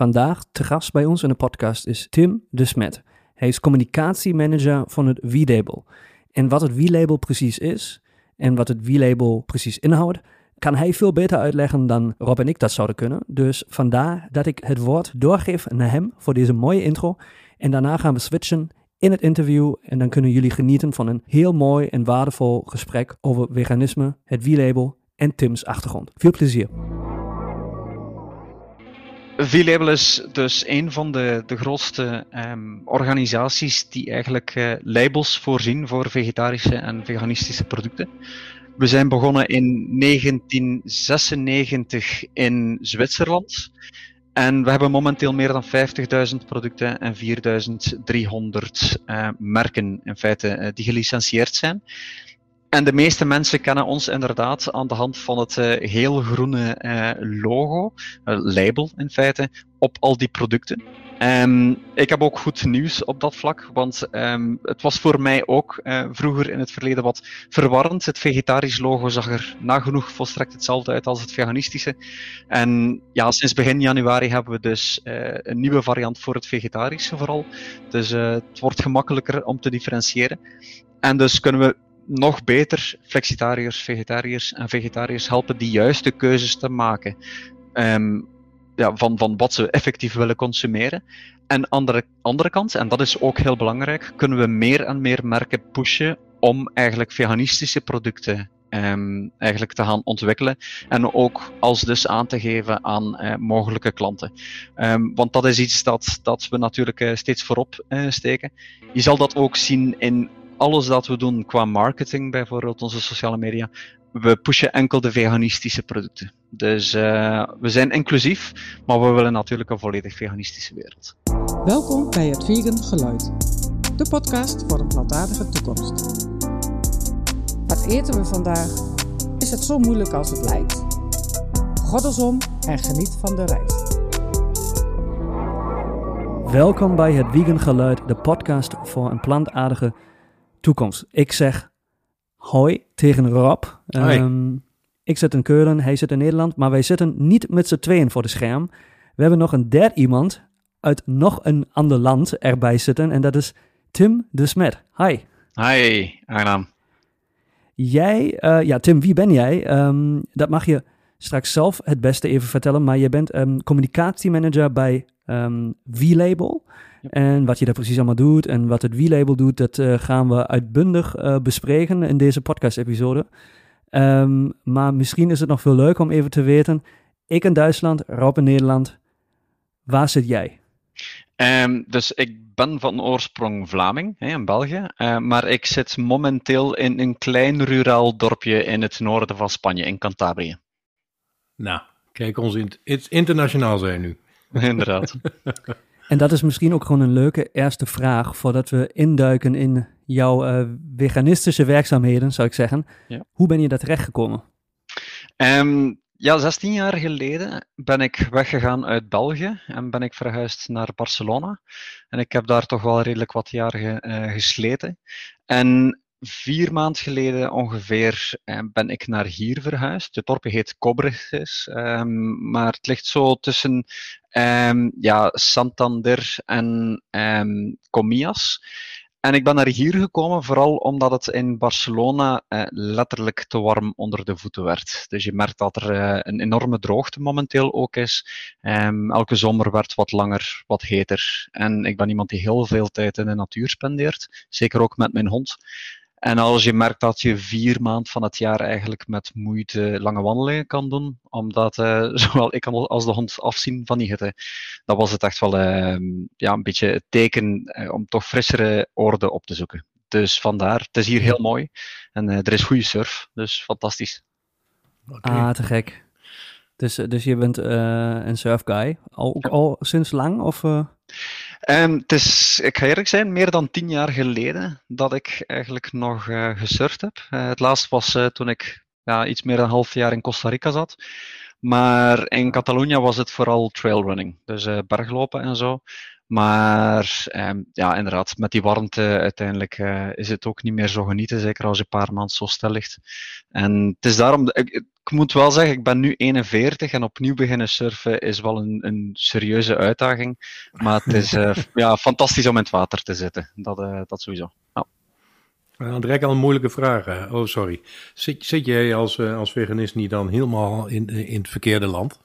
Vandaag te gast bij ons in de podcast is Tim de Smet. Hij is communicatiemanager van het W-label. En wat het W-label precies is en wat het W-label precies inhoudt, kan hij veel beter uitleggen dan Rob en ik dat zouden kunnen. Dus vandaar dat ik het woord doorgeef naar hem voor deze mooie intro. En daarna gaan we switchen in het interview en dan kunnen jullie genieten van een heel mooi en waardevol gesprek over veganisme, het W-label en Tim's achtergrond. Veel plezier. V-Label is dus een van de, de grootste um, organisaties die eigenlijk uh, labels voorzien voor vegetarische en veganistische producten. We zijn begonnen in 1996 in Zwitserland. En we hebben momenteel meer dan 50.000 producten en 4.300 uh, merken in feite uh, die gelicentieerd zijn. En de meeste mensen kennen ons inderdaad aan de hand van het uh, heel groene uh, logo, uh, label in feite, op al die producten. Um, ik heb ook goed nieuws op dat vlak, want um, het was voor mij ook vroeger in het verleden wat verwarrend. Het vegetarisch logo zag er nagenoeg volstrekt hetzelfde uit als het veganistische. En ja, sinds begin januari hebben we dus een nieuwe variant voor het vegetarische vooral. Dus het wordt gemakkelijker om te differentiëren. En dus kunnen we nog beter flexitariërs, vegetariërs en vegetariërs helpen die juiste keuzes te maken um, ja, van, van wat ze effectief willen consumeren. En andere andere kant, en dat is ook heel belangrijk, kunnen we meer en meer merken pushen om eigenlijk veganistische producten um, eigenlijk te gaan ontwikkelen. En ook als dus aan te geven aan uh, mogelijke klanten. Um, want dat is iets dat, dat we natuurlijk uh, steeds voorop uh, steken. Je zal dat ook zien in alles dat we doen qua marketing, bijvoorbeeld onze sociale media, we pushen enkel de veganistische producten. Dus uh, we zijn inclusief, maar we willen natuurlijk een volledig veganistische wereld. Welkom bij het Vegan Geluid, de podcast voor een plantaardige toekomst. Wat eten we vandaag? Is het zo moeilijk als het lijkt? Goddelsom en geniet van de reis. Welkom bij het Vegan Geluid, de podcast voor een plantaardige toekomst. Ik zeg hoi tegen Rob. Um, ik zit in Keulen, hij zit in Nederland, maar wij zitten niet met z'n tweeën voor de scherm. We hebben nog een derde iemand uit nog een ander land erbij zitten en dat is Tim de Smet. Hi. Hi, aangenaam. Jij, uh, ja Tim, wie ben jij? Um, dat mag je straks zelf het beste even vertellen, maar je bent um, communicatiemanager bij V-Label. En wat je daar precies allemaal doet en wat het W-label doet, dat uh, gaan we uitbundig uh, bespreken in deze podcast-episode. Um, maar misschien is het nog veel leuker om even te weten, ik in Duitsland, Rob in Nederland, waar zit jij? Um, dus ik ben van oorsprong Vlaming, hè, in België, uh, maar ik zit momenteel in een klein ruraal dorpje in het noorden van Spanje, in Cantabrië. Nou, kijk ons in het internationaal zijn nu. Inderdaad. En dat is misschien ook gewoon een leuke eerste vraag voordat we induiken in jouw uh, veganistische werkzaamheden, zou ik zeggen. Ja. Hoe ben je daar terechtgekomen? Um, ja, 16 jaar geleden ben ik weggegaan uit België en ben ik verhuisd naar Barcelona. En ik heb daar toch wel redelijk wat jaren uh, gesleten. En vier maanden geleden ongeveer uh, ben ik naar hier verhuisd. Het dorpje heet Cobreges, um, maar het ligt zo tussen um, ja, Santander en um, Comillas. En ik ben naar hier gekomen vooral omdat het in Barcelona uh, letterlijk te warm onder de voeten werd. Dus je merkt dat er uh, een enorme droogte momenteel ook is. Elke zomer werd wat langer, wat heter. En ik ben iemand die heel veel tijd in de natuur spendeert. Zeker ook met mijn hond. En als je merkt dat je vier maanden van het jaar eigenlijk met moeite lange wandelingen kan doen, omdat uh, zowel ik als de hond afzien van die hitte, dan was het echt wel uh, ja, een beetje het teken uh, om toch frissere oorden op te zoeken. Dus vandaar, het is hier heel mooi en er is goede surf, dus fantastisch. Okay. Ah, te gek. Dus, dus je bent een surf guy, al, ook al sinds lang? Of, Um, het is, ik ga eerlijk zijn, meer dan tien jaar geleden dat ik eigenlijk nog uh, gesurfd heb. Uh, het laatst was uh, toen ik ja, iets meer dan een half jaar in Costa Rica zat. Maar in Catalonië was het vooral trailrunning, dus berglopen en zo. Maar um, ja, inderdaad, met die warmte uiteindelijk uh, is het ook niet meer zo genieten, zeker als je een paar maanden zo stil ligt. En het is daarom, ik, ik, moet wel zeggen, ik ben nu 41 en opnieuw beginnen surfen is wel een, een serieuze uitdaging. Maar het is uh, ja, fantastisch om in het water te zitten, dat, uh, dat sowieso. Ja. Direct al een moeilijke vraag. Oh, sorry. Zit, zit jij als, als veganist niet dan helemaal in, in het verkeerde land?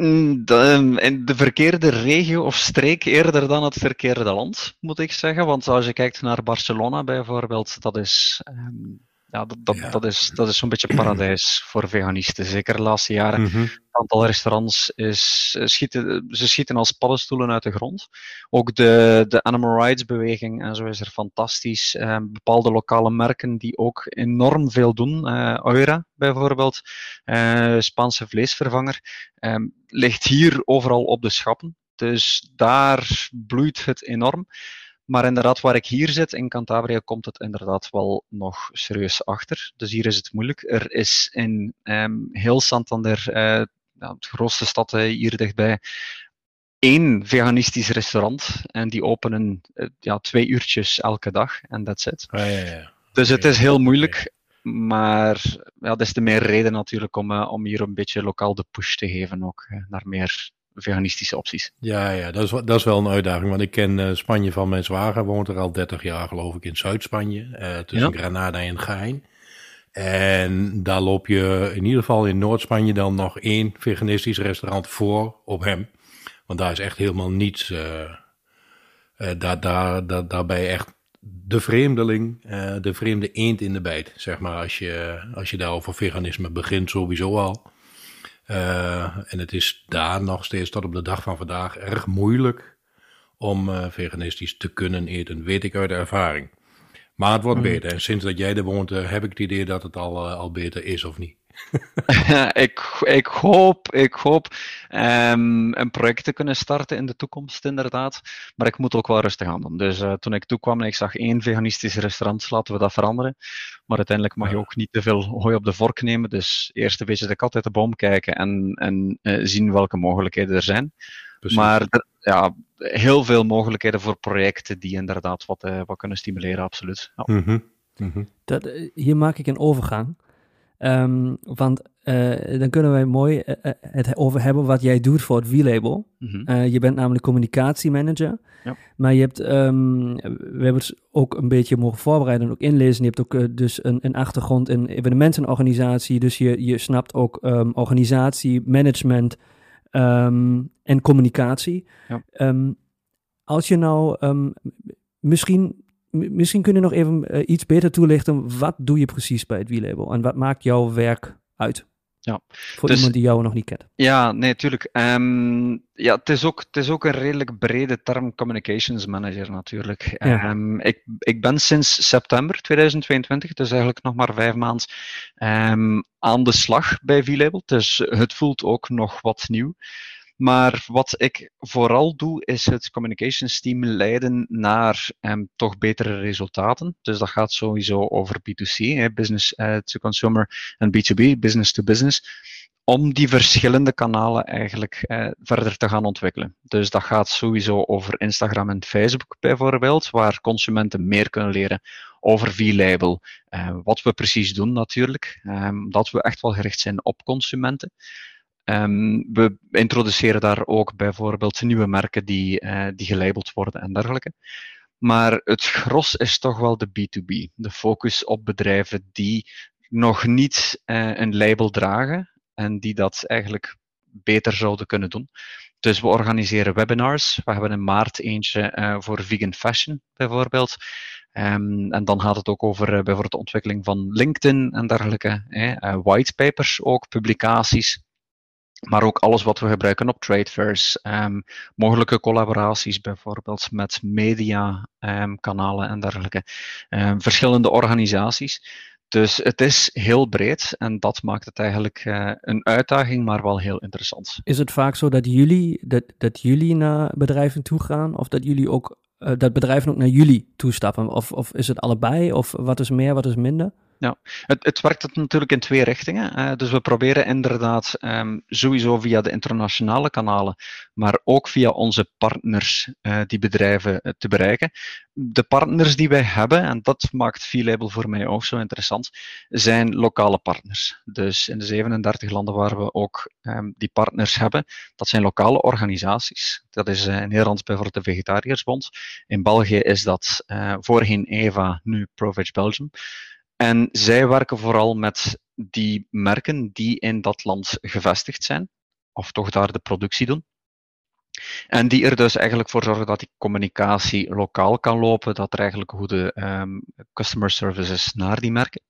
Mm, de, in de verkeerde regio of streek eerder dan het verkeerde land, moet ik zeggen. Want als je kijkt naar Barcelona bijvoorbeeld, dat is um, ja, dat, dat, ja. dat is, dat is zo'n beetje paradijs voor veganisten. Zeker de laatste jaren. Mm -hmm. Het aantal restaurants is, schieten, ze schieten als paddenstoelen uit de grond. Ook de, de animal rights beweging en zo is er fantastisch. Uh, bepaalde lokale merken die ook enorm veel doen. Eura bijvoorbeeld, uh, Spaanse vleesvervanger, ligt hier overal op de schappen. Dus daar bloeit het enorm. Maar inderdaad, waar ik hier zit in Cantabria, komt het inderdaad wel nog serieus achter. Dus hier is het moeilijk. Er is in um, heel Santander, uh, de grootste stad hier dichtbij, één veganistisch restaurant. En die openen uh, ja, twee uurtjes elke dag. En that's it. Ah, ja, ja. Dus het is heel moeilijk. Maar ja, des te meer reden natuurlijk om, uh, om hier een beetje lokaal de push te geven ook naar meer veganistische opties. Ja, ja dat, is, dat is wel een uitdaging. Want ik ken uh, Spanje van mijn zwager, woont er al 30 jaar geloof ik in Zuid-Spanje, uh, tussen ja. Granada en Gein. En daar loop je in ieder geval in Noord-Spanje dan nog één veganistisch restaurant voor op hem. Want daar is echt helemaal niets. Uh, daar, daar, daar, daar ben je echt de vreemdeling, de vreemde eend in de bijt. Zeg maar, als je, als je daar over veganisme begint, sowieso al. Uh, en het is daar nog steeds tot op de dag van vandaag erg moeilijk om uh, veganistisch te kunnen eten, weet ik uit ervaring. Maar het wordt mm. beter. En sinds dat jij er woont, uh, heb ik het idee dat het al, al beter is of niet. ik, ik hoop, ik hoop um, een project te kunnen starten in de toekomst, inderdaad. Maar ik moet ook wel rustig aan doen. Dus uh, toen ik toekwam en ik zag één veganistisch restaurant, laten we dat veranderen. Maar uiteindelijk mag je ook niet te veel hooi op de vork nemen. Dus eerst een beetje de kat uit de boom kijken en, en uh, zien welke mogelijkheden er zijn. Precies. Maar ja, heel veel mogelijkheden voor projecten die inderdaad wat, uh, wat kunnen stimuleren, absoluut. Ja. Mm -hmm. Mm -hmm. Dat, hier maak ik een overgang. Um, want uh, dan kunnen wij mooi uh, het over hebben wat jij doet voor het V-label. Mm -hmm. je bent namelijk communicatiemanager. Ja. Maar je hebt, um, we hebben het ook een beetje mogen voorbereiden en ook inlezen. Je hebt ook dus een, een, achtergrond in evenementenorganisatie. Dus je, je snapt ook um, organisatie, management en communicatie. Ja. als je nou misschien misschien kun je nog even uh, iets beter toelichten. Wat doe je precies bij het wielabel en wat maakt jouw werk uit? Ja. Voor dus, iemand die jou nog niet kent. Ja, nee, tuurlijk. Um, ja, het is, ook, het is ook een redelijk brede term communications manager natuurlijk. Ja. Um, ik, ik ben sinds september 2022, dus eigenlijk nog maar vijf maanden, um, aan de slag bij V-Label. Dus het voelt ook nog wat nieuw. Maar wat ik vooral doe, is het communications team leiden naar um, toch betere resultaten. Dus dat gaat sowieso over B2C, hè, business uh, to consumer en B2B, business to business. Om die verschillende kanalen eigenlijk uh, verder te gaan ontwikkelen. Dus dat gaat sowieso over Instagram en Facebook bijvoorbeeld, waar consumenten meer kunnen leren over V-label. Uh, wat we precies doen natuurlijk, um, dat we echt wel gericht zijn op consumenten. Um, we introduceren daar ook bijvoorbeeld nieuwe merken die, uh, die gelabeld worden en dergelijke. Maar het gros is toch wel de B2B. De focus op bedrijven die nog niet uh, een label dragen en die dat eigenlijk beter zouden kunnen doen. Dus we organiseren webinars. We hebben in maart eentje uh, voor vegan fashion bijvoorbeeld. Um, en dan gaat het ook over bijvoorbeeld de ontwikkeling van LinkedIn en dergelijke. Eh, whitepapers ook, publicaties. Maar ook alles wat we gebruiken op trade fairs, um, mogelijke collaboraties bijvoorbeeld met media, um, kanalen en dergelijke. Um, verschillende organisaties. Dus het is heel breed en dat maakt het eigenlijk uh, een uitdaging, maar wel heel interessant. Is het vaak zo dat jullie, dat, dat jullie naar bedrijven toe gaan of dat jullie ook, uh, dat bedrijven ook naar jullie toestappen? Of, of is het allebei of wat is meer, wat is minder? Ja, het, het werkt natuurlijk in twee richtingen. Dus we proberen inderdaad um, sowieso via de internationale kanalen, maar ook via onze partners uh, die bedrijven uh, te bereiken. De partners die wij hebben, en dat maakt V-Label voor mij ook zo interessant, zijn lokale partners. Dus in de 37 landen waar we ook um, die partners hebben, dat zijn lokale organisaties. Dat is in Nederland bijvoorbeeld de Vegetariërsbond. In België is dat voorheen EVA, nu ProVeg Belgium. En zij werken vooral met die merken die in dat land gevestigd zijn, of toch daar de productie doen. En die er dus eigenlijk voor zorgen dat die communicatie lokaal kan lopen, dat er eigenlijk goede um, customer service is naar die merken.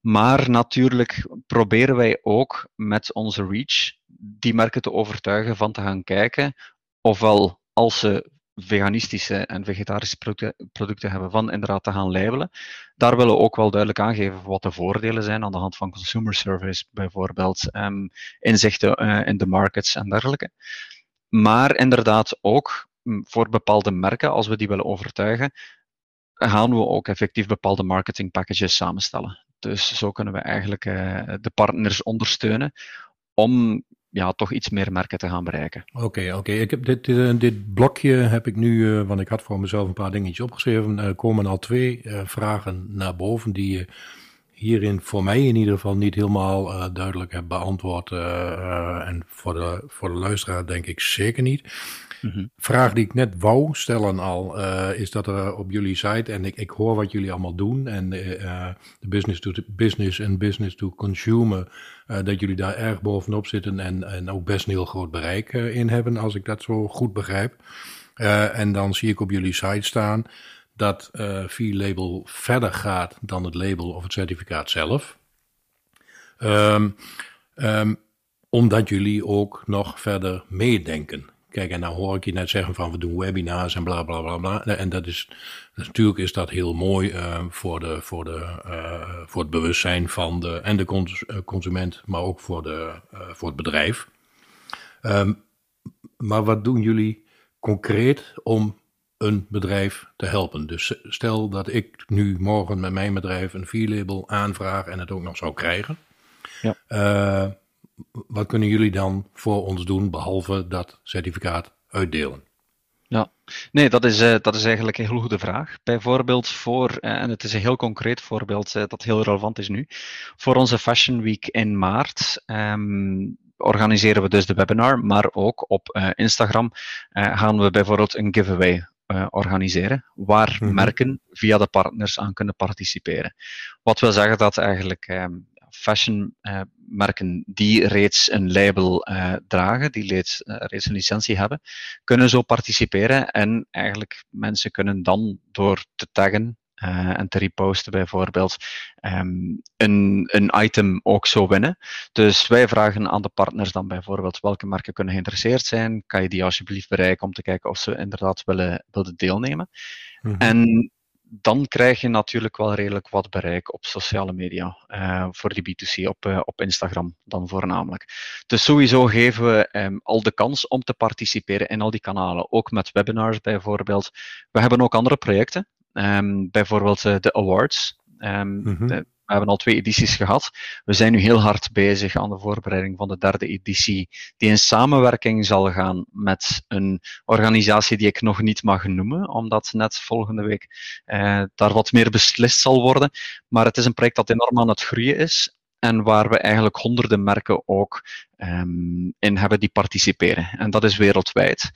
Maar natuurlijk proberen wij ook met onze reach die merken te overtuigen van te gaan kijken, ofwel als ze veganistische en vegetarische producten, producten hebben, van inderdaad te gaan labelen. Daar willen we ook wel duidelijk aangeven wat de voordelen zijn aan de hand van consumer service, bijvoorbeeld um, inzichten uh, in de markets en dergelijke. Maar inderdaad ook mm, voor bepaalde merken, als we die willen overtuigen, gaan we ook effectief bepaalde marketing packages samenstellen. Dus zo kunnen we eigenlijk uh, de partners ondersteunen om ja, toch iets meer merken te gaan bereiken. Oké, oké. Ik heb dit, dit, dit, blokje heb ik nu, uh, want ik had voor mezelf een paar dingetjes opgeschreven. Er komen al twee vragen naar boven die je hierin voor mij in ieder geval niet helemaal uh, duidelijk hebt beantwoord. en voor de, voor de luisteraar denk ik zeker niet. Mm Vraag die ik net wou stellen al, is dat er op jullie site, en ik, ik hoor wat jullie allemaal doen, en de business to business en business to consumer, dat jullie daar erg bovenop zitten en, en ook best een heel groot bereik in hebben, als ik dat zo goed begrijp. en dan zie ik op jullie site staan dat uh, V-label verder gaat dan het label of het certificaat zelf. Um, um, omdat jullie ook nog verder meedenken. Kijk, en dan hoor ik je net zeggen van we doen webinars en bla bla bla bla. En dat is natuurlijk is dat heel mooi uh, voor, de, voor, de, uh, voor het bewustzijn van de, en de cons eh, consument, maar ook voor, de, uh, voor het bedrijf. Um, maar wat doen jullie concreet om een bedrijf te helpen? Dus stel dat ik nu morgen met mijn bedrijf een V-label aanvraag en het ook nog zou krijgen. Ja wat kunnen jullie dan voor ons doen, behalve dat certificaat uitdelen? Ja, nee, dat is, uh, dat is eigenlijk een heel goede vraag. Bijvoorbeeld voor, uh, en het is een heel concreet voorbeeld uh, dat heel relevant is nu, voor onze Fashion Week in maart. Um, organiseren we dus de webinar, maar ook op Instagram gaan we bijvoorbeeld een giveaway organiseren, waar mm -hmm. merken via de partners aan kunnen participeren. Wat wil zeggen dat eigenlijk um, fashionmerken uh, die reeds een label uh, dragen, die reeds, uh, reeds een licentie hebben, kunnen zo participeren en eigenlijk mensen kunnen dan door te taggen en te reposten bijvoorbeeld um, een, een item ook zo winnen. Dus wij vragen aan de partners dan bijvoorbeeld welke merken kunnen geïnteresseerd zijn. Kan je die alsjeblieft bereiken om te kijken of ze inderdaad willen, willen deelnemen. Mm -hmm. En dan krijg je natuurlijk wel redelijk wat bereik op sociale media. Uh, voor die B2C op, uh, op Instagram dan voornamelijk. Dus sowieso geven we um, al de kans om te participeren in al die kanalen. Ook met webinars bijvoorbeeld. We hebben ook andere projecten. Um, bijvoorbeeld uh, de awards. Um, mm -hmm. de, we hebben al twee edities gehad. We zijn nu heel hard bezig aan de voorbereiding van de derde editie, die in samenwerking zal gaan met een organisatie die ik nog niet mag noemen, omdat net volgende week eh, daar wat meer beslist zal worden. Maar het is een project dat enorm aan het groeien is en waar we eigenlijk honderden merken ook um, in hebben die participeren. En dat is wereldwijd.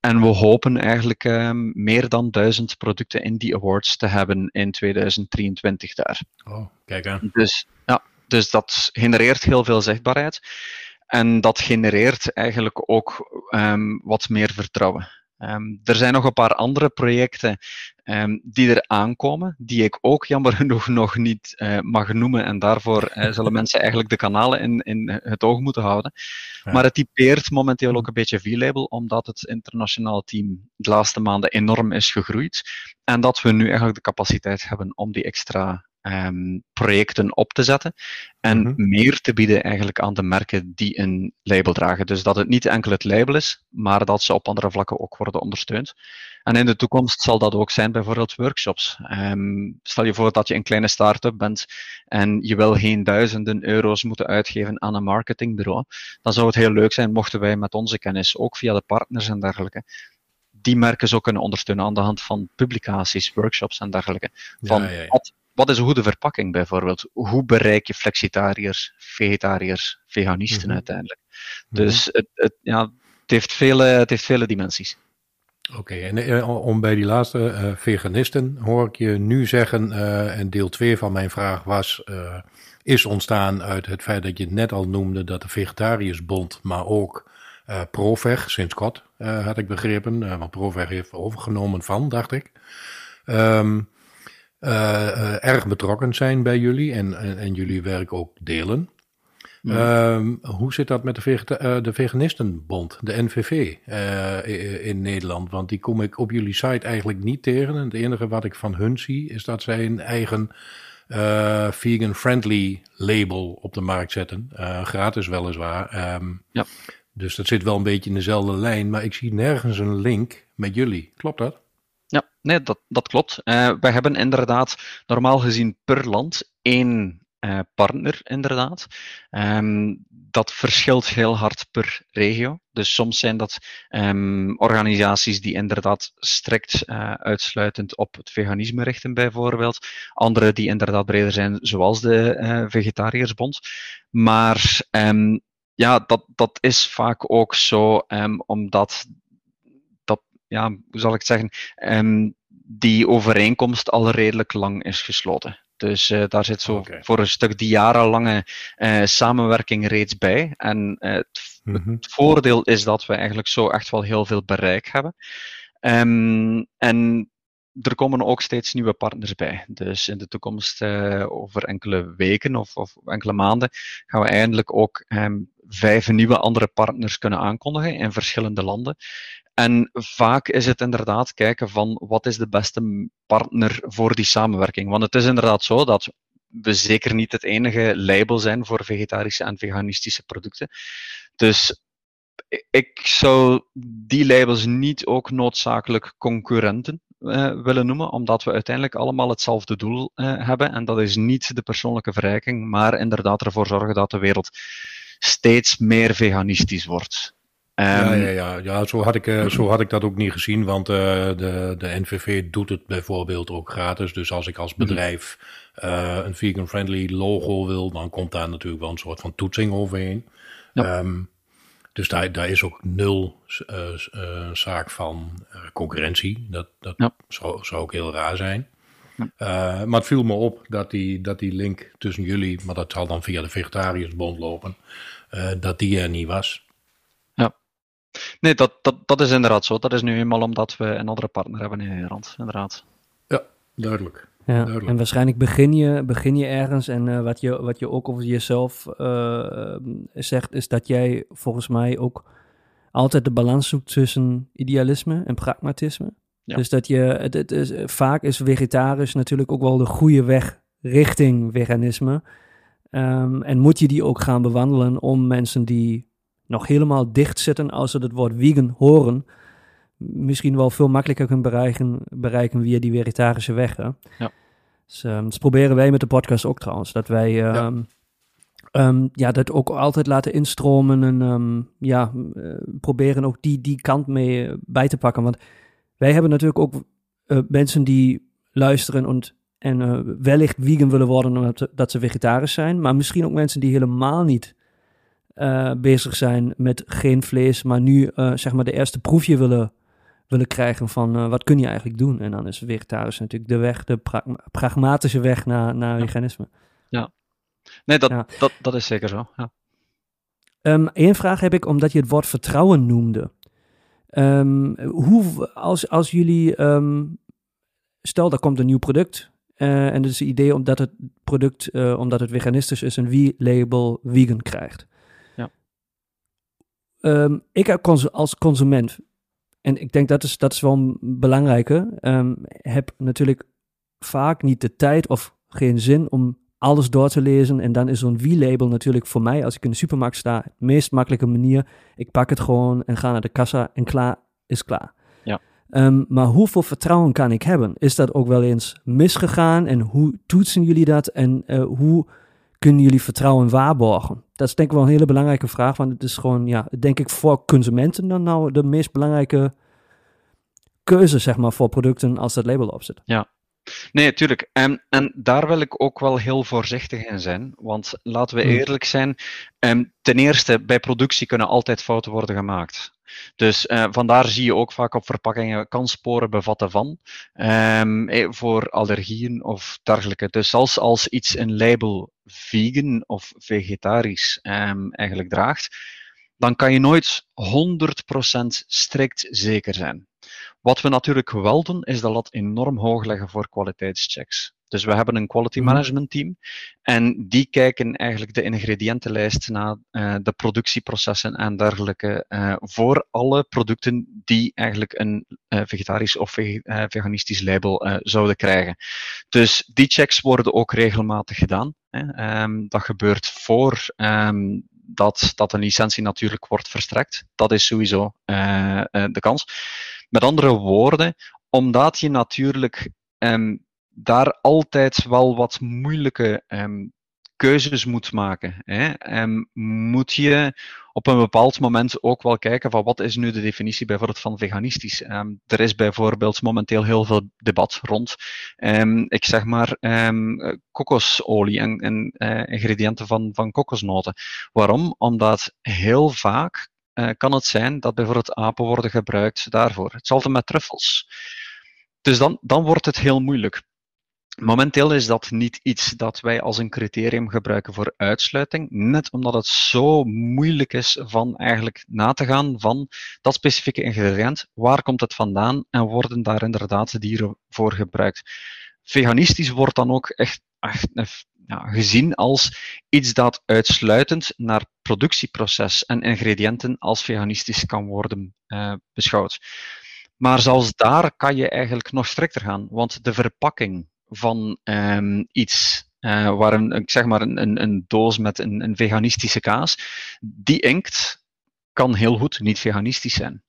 En we hopen eigenlijk um, meer dan duizend producten in die awards te hebben in 2023 daar. Oh, kijk aan. Dus, ja, dus dat genereert heel veel zichtbaarheid. En dat genereert eigenlijk ook um, wat meer vertrouwen. Um, er zijn nog een paar andere projecten um, die er aankomen, die ik ook jammer genoeg nog niet uh, mag noemen. En daarvoor uh, zullen mensen eigenlijk de kanalen in, in het oog moeten houden. Ja. Maar het typeert momenteel ook een beetje V-label, omdat het internationaal team de laatste maanden enorm is gegroeid. En dat we nu eigenlijk de capaciteit hebben om die extra um, projecten op te zetten en mhm. meer te bieden eigenlijk aan de merken die een label dragen. Dus dat het niet enkel het label is, maar dat ze op andere vlakken ook worden ondersteund. En in de toekomst zal dat ook zijn bijvoorbeeld workshops. Um, stel je voor dat je een kleine start-up bent en je wil geen duizenden euro's moeten uitgeven aan een marketingbureau. Dan zou het heel leuk zijn mochten wij met onze kennis, ook via de partners en dergelijke, die merken zo kunnen ondersteunen aan de hand van publicaties, workshops en dergelijke. Van ja, ja, Wat, wat, is een goede verpakking bijvoorbeeld? Hoe bereik je flexitariërs, vegetariërs, veganisten mhm. uiteindelijk? Mhm. Dus het, het, ja, het, heeft vele, het heeft vele dimensies. Oké, en eh, om bij die laatste uh, veganisten hoor ik je nu zeggen, uh, en deel 2 van mijn vraag was, uh, is ontstaan uit het feit dat je het net al noemde dat de Vegetariërsbond, maar ook Proveg, sinds kort had ik begrepen, want Proveg heeft overgenomen van, dacht ik. Um, erg betrokken zijn bij jullie en, en, en jullie werk ook delen. Um, hoe zit dat met de, vegeta de Veganistenbond, de NVV, in Nederland? Want die kom ik op jullie site eigenlijk niet tegen. En het enige wat ik van hun zie is dat zij een eigen vegan-friendly label op de markt zetten. gratis weliswaar. Um, ja. Dus dat zit wel een beetje in dezelfde lijn, maar ik zie nergens een link met jullie. Klopt dat? Nee, dat, dat klopt. Uh, wij hebben inderdaad normaal gezien per land één uh, partner, inderdaad. Um, dat verschilt heel hard per regio. Dus soms zijn dat um, organisaties die inderdaad strikt uh, uitsluitend op het veganisme richten, bijvoorbeeld. Andere die inderdaad breder zijn, zoals de Vegetariërsbond. Maar um, ja, dat, dat is vaak ook zo, omdat dat, ja, hoe zal ik het zeggen, um, die overeenkomst al redelijk lang is gesloten. Dus uh, daar zit zo voor een stuk die jarenlange uh, samenwerking reeds bij. En uh, het, mm -hmm. het, voordeel is dat we eigenlijk zo echt wel heel veel bereik hebben. Um, en er komen ook steeds nieuwe partners bij. Dus in de toekomst, uh, over enkele weken of, of, enkele maanden, gaan we eindelijk ook um, vijf nieuwe andere partners kunnen aankondigen in verschillende landen. En vaak is het inderdaad kijken van wat is de beste partner voor die samenwerking. Want het is inderdaad zo dat we zeker niet het enige label zijn voor vegetarische en veganistische producten. Dus ik zou die labels niet ook noodzakelijk concurrenten uh, willen noemen, omdat we uiteindelijk allemaal hetzelfde doel uh, hebben. En dat is niet de persoonlijke verrijking, maar inderdaad ervoor zorgen dat de wereld steeds meer veganistisch wordt. Um, ja, ja, ja, ja zo, had ik, uh, zo had ik dat ook niet gezien, want uh, de, de NVV doet het bijvoorbeeld ook gratis. Dus als ik als mhm. bedrijf uh, een vegan-friendly logo wil, dan komt daar natuurlijk wel een soort van toetsing overheen. Ja. Um, dus daar, daar is ook nul uh, zaak van concurrentie. Dat, dat ja. zou, zou ook heel raar zijn. Ja. maar het viel me op dat die, dat die link tussen jullie, maar dat zal dan via de Vegetariërsbond lopen, dat die er niet was. Ja, nee, dat, dat, dat is inderdaad zo. Dat is nu eenmaal omdat we een andere partner hebben in Nederland, inderdaad. Ja, duidelijk. Ja, en waarschijnlijk begin je, begin je ergens. En uh, wat, je, wat je ook over jezelf uh, zegt, is dat jij volgens mij ook altijd de balans zoekt tussen idealisme en pragmatisme. Ja. Dus dat je, het, het is, vaak is vegetarisch natuurlijk ook wel de goede weg richting veganisme. Um, en moet je die ook gaan bewandelen om mensen die nog helemaal dicht zitten als ze het woord vegan horen, misschien wel veel makkelijker kunnen bereiken, bereiken via die vegetarische weg. Hè? Ja. Dus, um, dus, proberen wij met de podcast ook trouwens. Dat wij ja. Um, ja. dat ook altijd laten instromen. En ja, uh, proberen ook die, die kant mee uh, bij te pakken. Want wij hebben natuurlijk ook uh, mensen die luisteren en, en wellicht vegan willen worden omdat dat ze vegetarisch zijn. Maar misschien ook mensen die helemaal niet bezig zijn met geen vlees. Maar nu zeg maar de eerste proefje willen willen krijgen van uh, wat kun je eigenlijk doen. En dan is vegetarisch natuurlijk de weg, de pra pragmatische weg naar, naar ja. veganisme. Ja, nee, dat, ja. dat, dat is zeker zo. Ja. Um, Eén vraag heb ik, omdat je het woord vertrouwen noemde. Um, hoe, als, als jullie, um, stel er komt een nieuw product uh, en het is het idee omdat het product, uh, omdat het veganistisch is, een wie-label vegan krijgt. Ja. ik als consument en ik denk dat is, dat is wel een belangrijke. Um, heb natuurlijk vaak niet de tijd of geen zin om alles door te lezen. En dan is zo'n wie-label natuurlijk voor mij, als ik in de supermarkt sta, de meest makkelijke manier. Ik pak het gewoon en ga naar de kassa en klaar is klaar. Ja. Ehm, maar hoeveel vertrouwen kan ik hebben? Is dat ook wel eens misgegaan? En hoe toetsen jullie dat? En uh, hoe kunnen jullie vertrouwen waarborgen? Dat is denk ik wel een hele belangrijke vraag, want het is gewoon, ja, denk ik voor consumenten dan nou de meest belangrijke keuze, zeg maar, voor producten als dat label op zit. Ja, Nee, tuurlijk. En, en daar wil ik ook wel heel voorzichtig in zijn. Want laten we hmm. eerlijk zijn. Um, ten eerste, bij productie kunnen altijd fouten worden gemaakt. Dus uh, vandaar zie je ook vaak op verpakkingen kan sporen bevatten van. Um, voor allergieën of dergelijke. Dus als, als iets een label vegan of vegetarisch um, eigenlijk draagt, dan kan je nooit 100% strikt zeker zijn. Wat we natuurlijk wel doen, is de lat enorm hoog leggen voor kwaliteitschecks. Dus we hebben een quality mhm. management team en die kijken eigenlijk de ingrediëntenlijst naar uh, de productieprocessen en dergelijke uh, voor alle producten die eigenlijk een uh, vegetarisch of veganistisch label zouden krijgen. Dus die checks worden ook regelmatig gedaan. Hè. Um, dat gebeurt voor um, dat, dat een licentie natuurlijk wordt verstrekt. Dat is sowieso de kans. Met andere woorden, omdat je natuurlijk um, daar altijd wel wat moeilijke um, keuzes moet maken. Hè. Um, moet je op een bepaald moment ook wel kijken van wat is nu de definitie bijvoorbeeld van veganistisch. Um, er is bijvoorbeeld momenteel heel veel debat rond, um, ik zeg maar, kokosolie en, en uh, ingrediënten van, van kokosnoten. Waarom? Omdat heel vaak uh, kan het zijn dat bijvoorbeeld apen worden gebruikt daarvoor. Hetzelfde met truffels. Dus dan, dan wordt het heel moeilijk. Momenteel is dat niet iets dat wij als een criterium gebruiken voor uitsluiting, net omdat het zo moeilijk is van eigenlijk na te gaan van dat specifieke ingrediënt, waar komt het vandaan en worden daar inderdaad dieren voor gebruikt. Veganistisch wordt dan ook echt, echt ja, gezien als iets dat uitsluitend naar productieproces en ingrediënten als veganistisch kan worden uh, beschouwd. Maar zelfs daar kan je eigenlijk nog strikter gaan, want de verpakking van um, iets, uh, waar een, zeg maar een, een, doos met een, een veganistische kaas, die inkt kan heel goed niet veganistisch zijn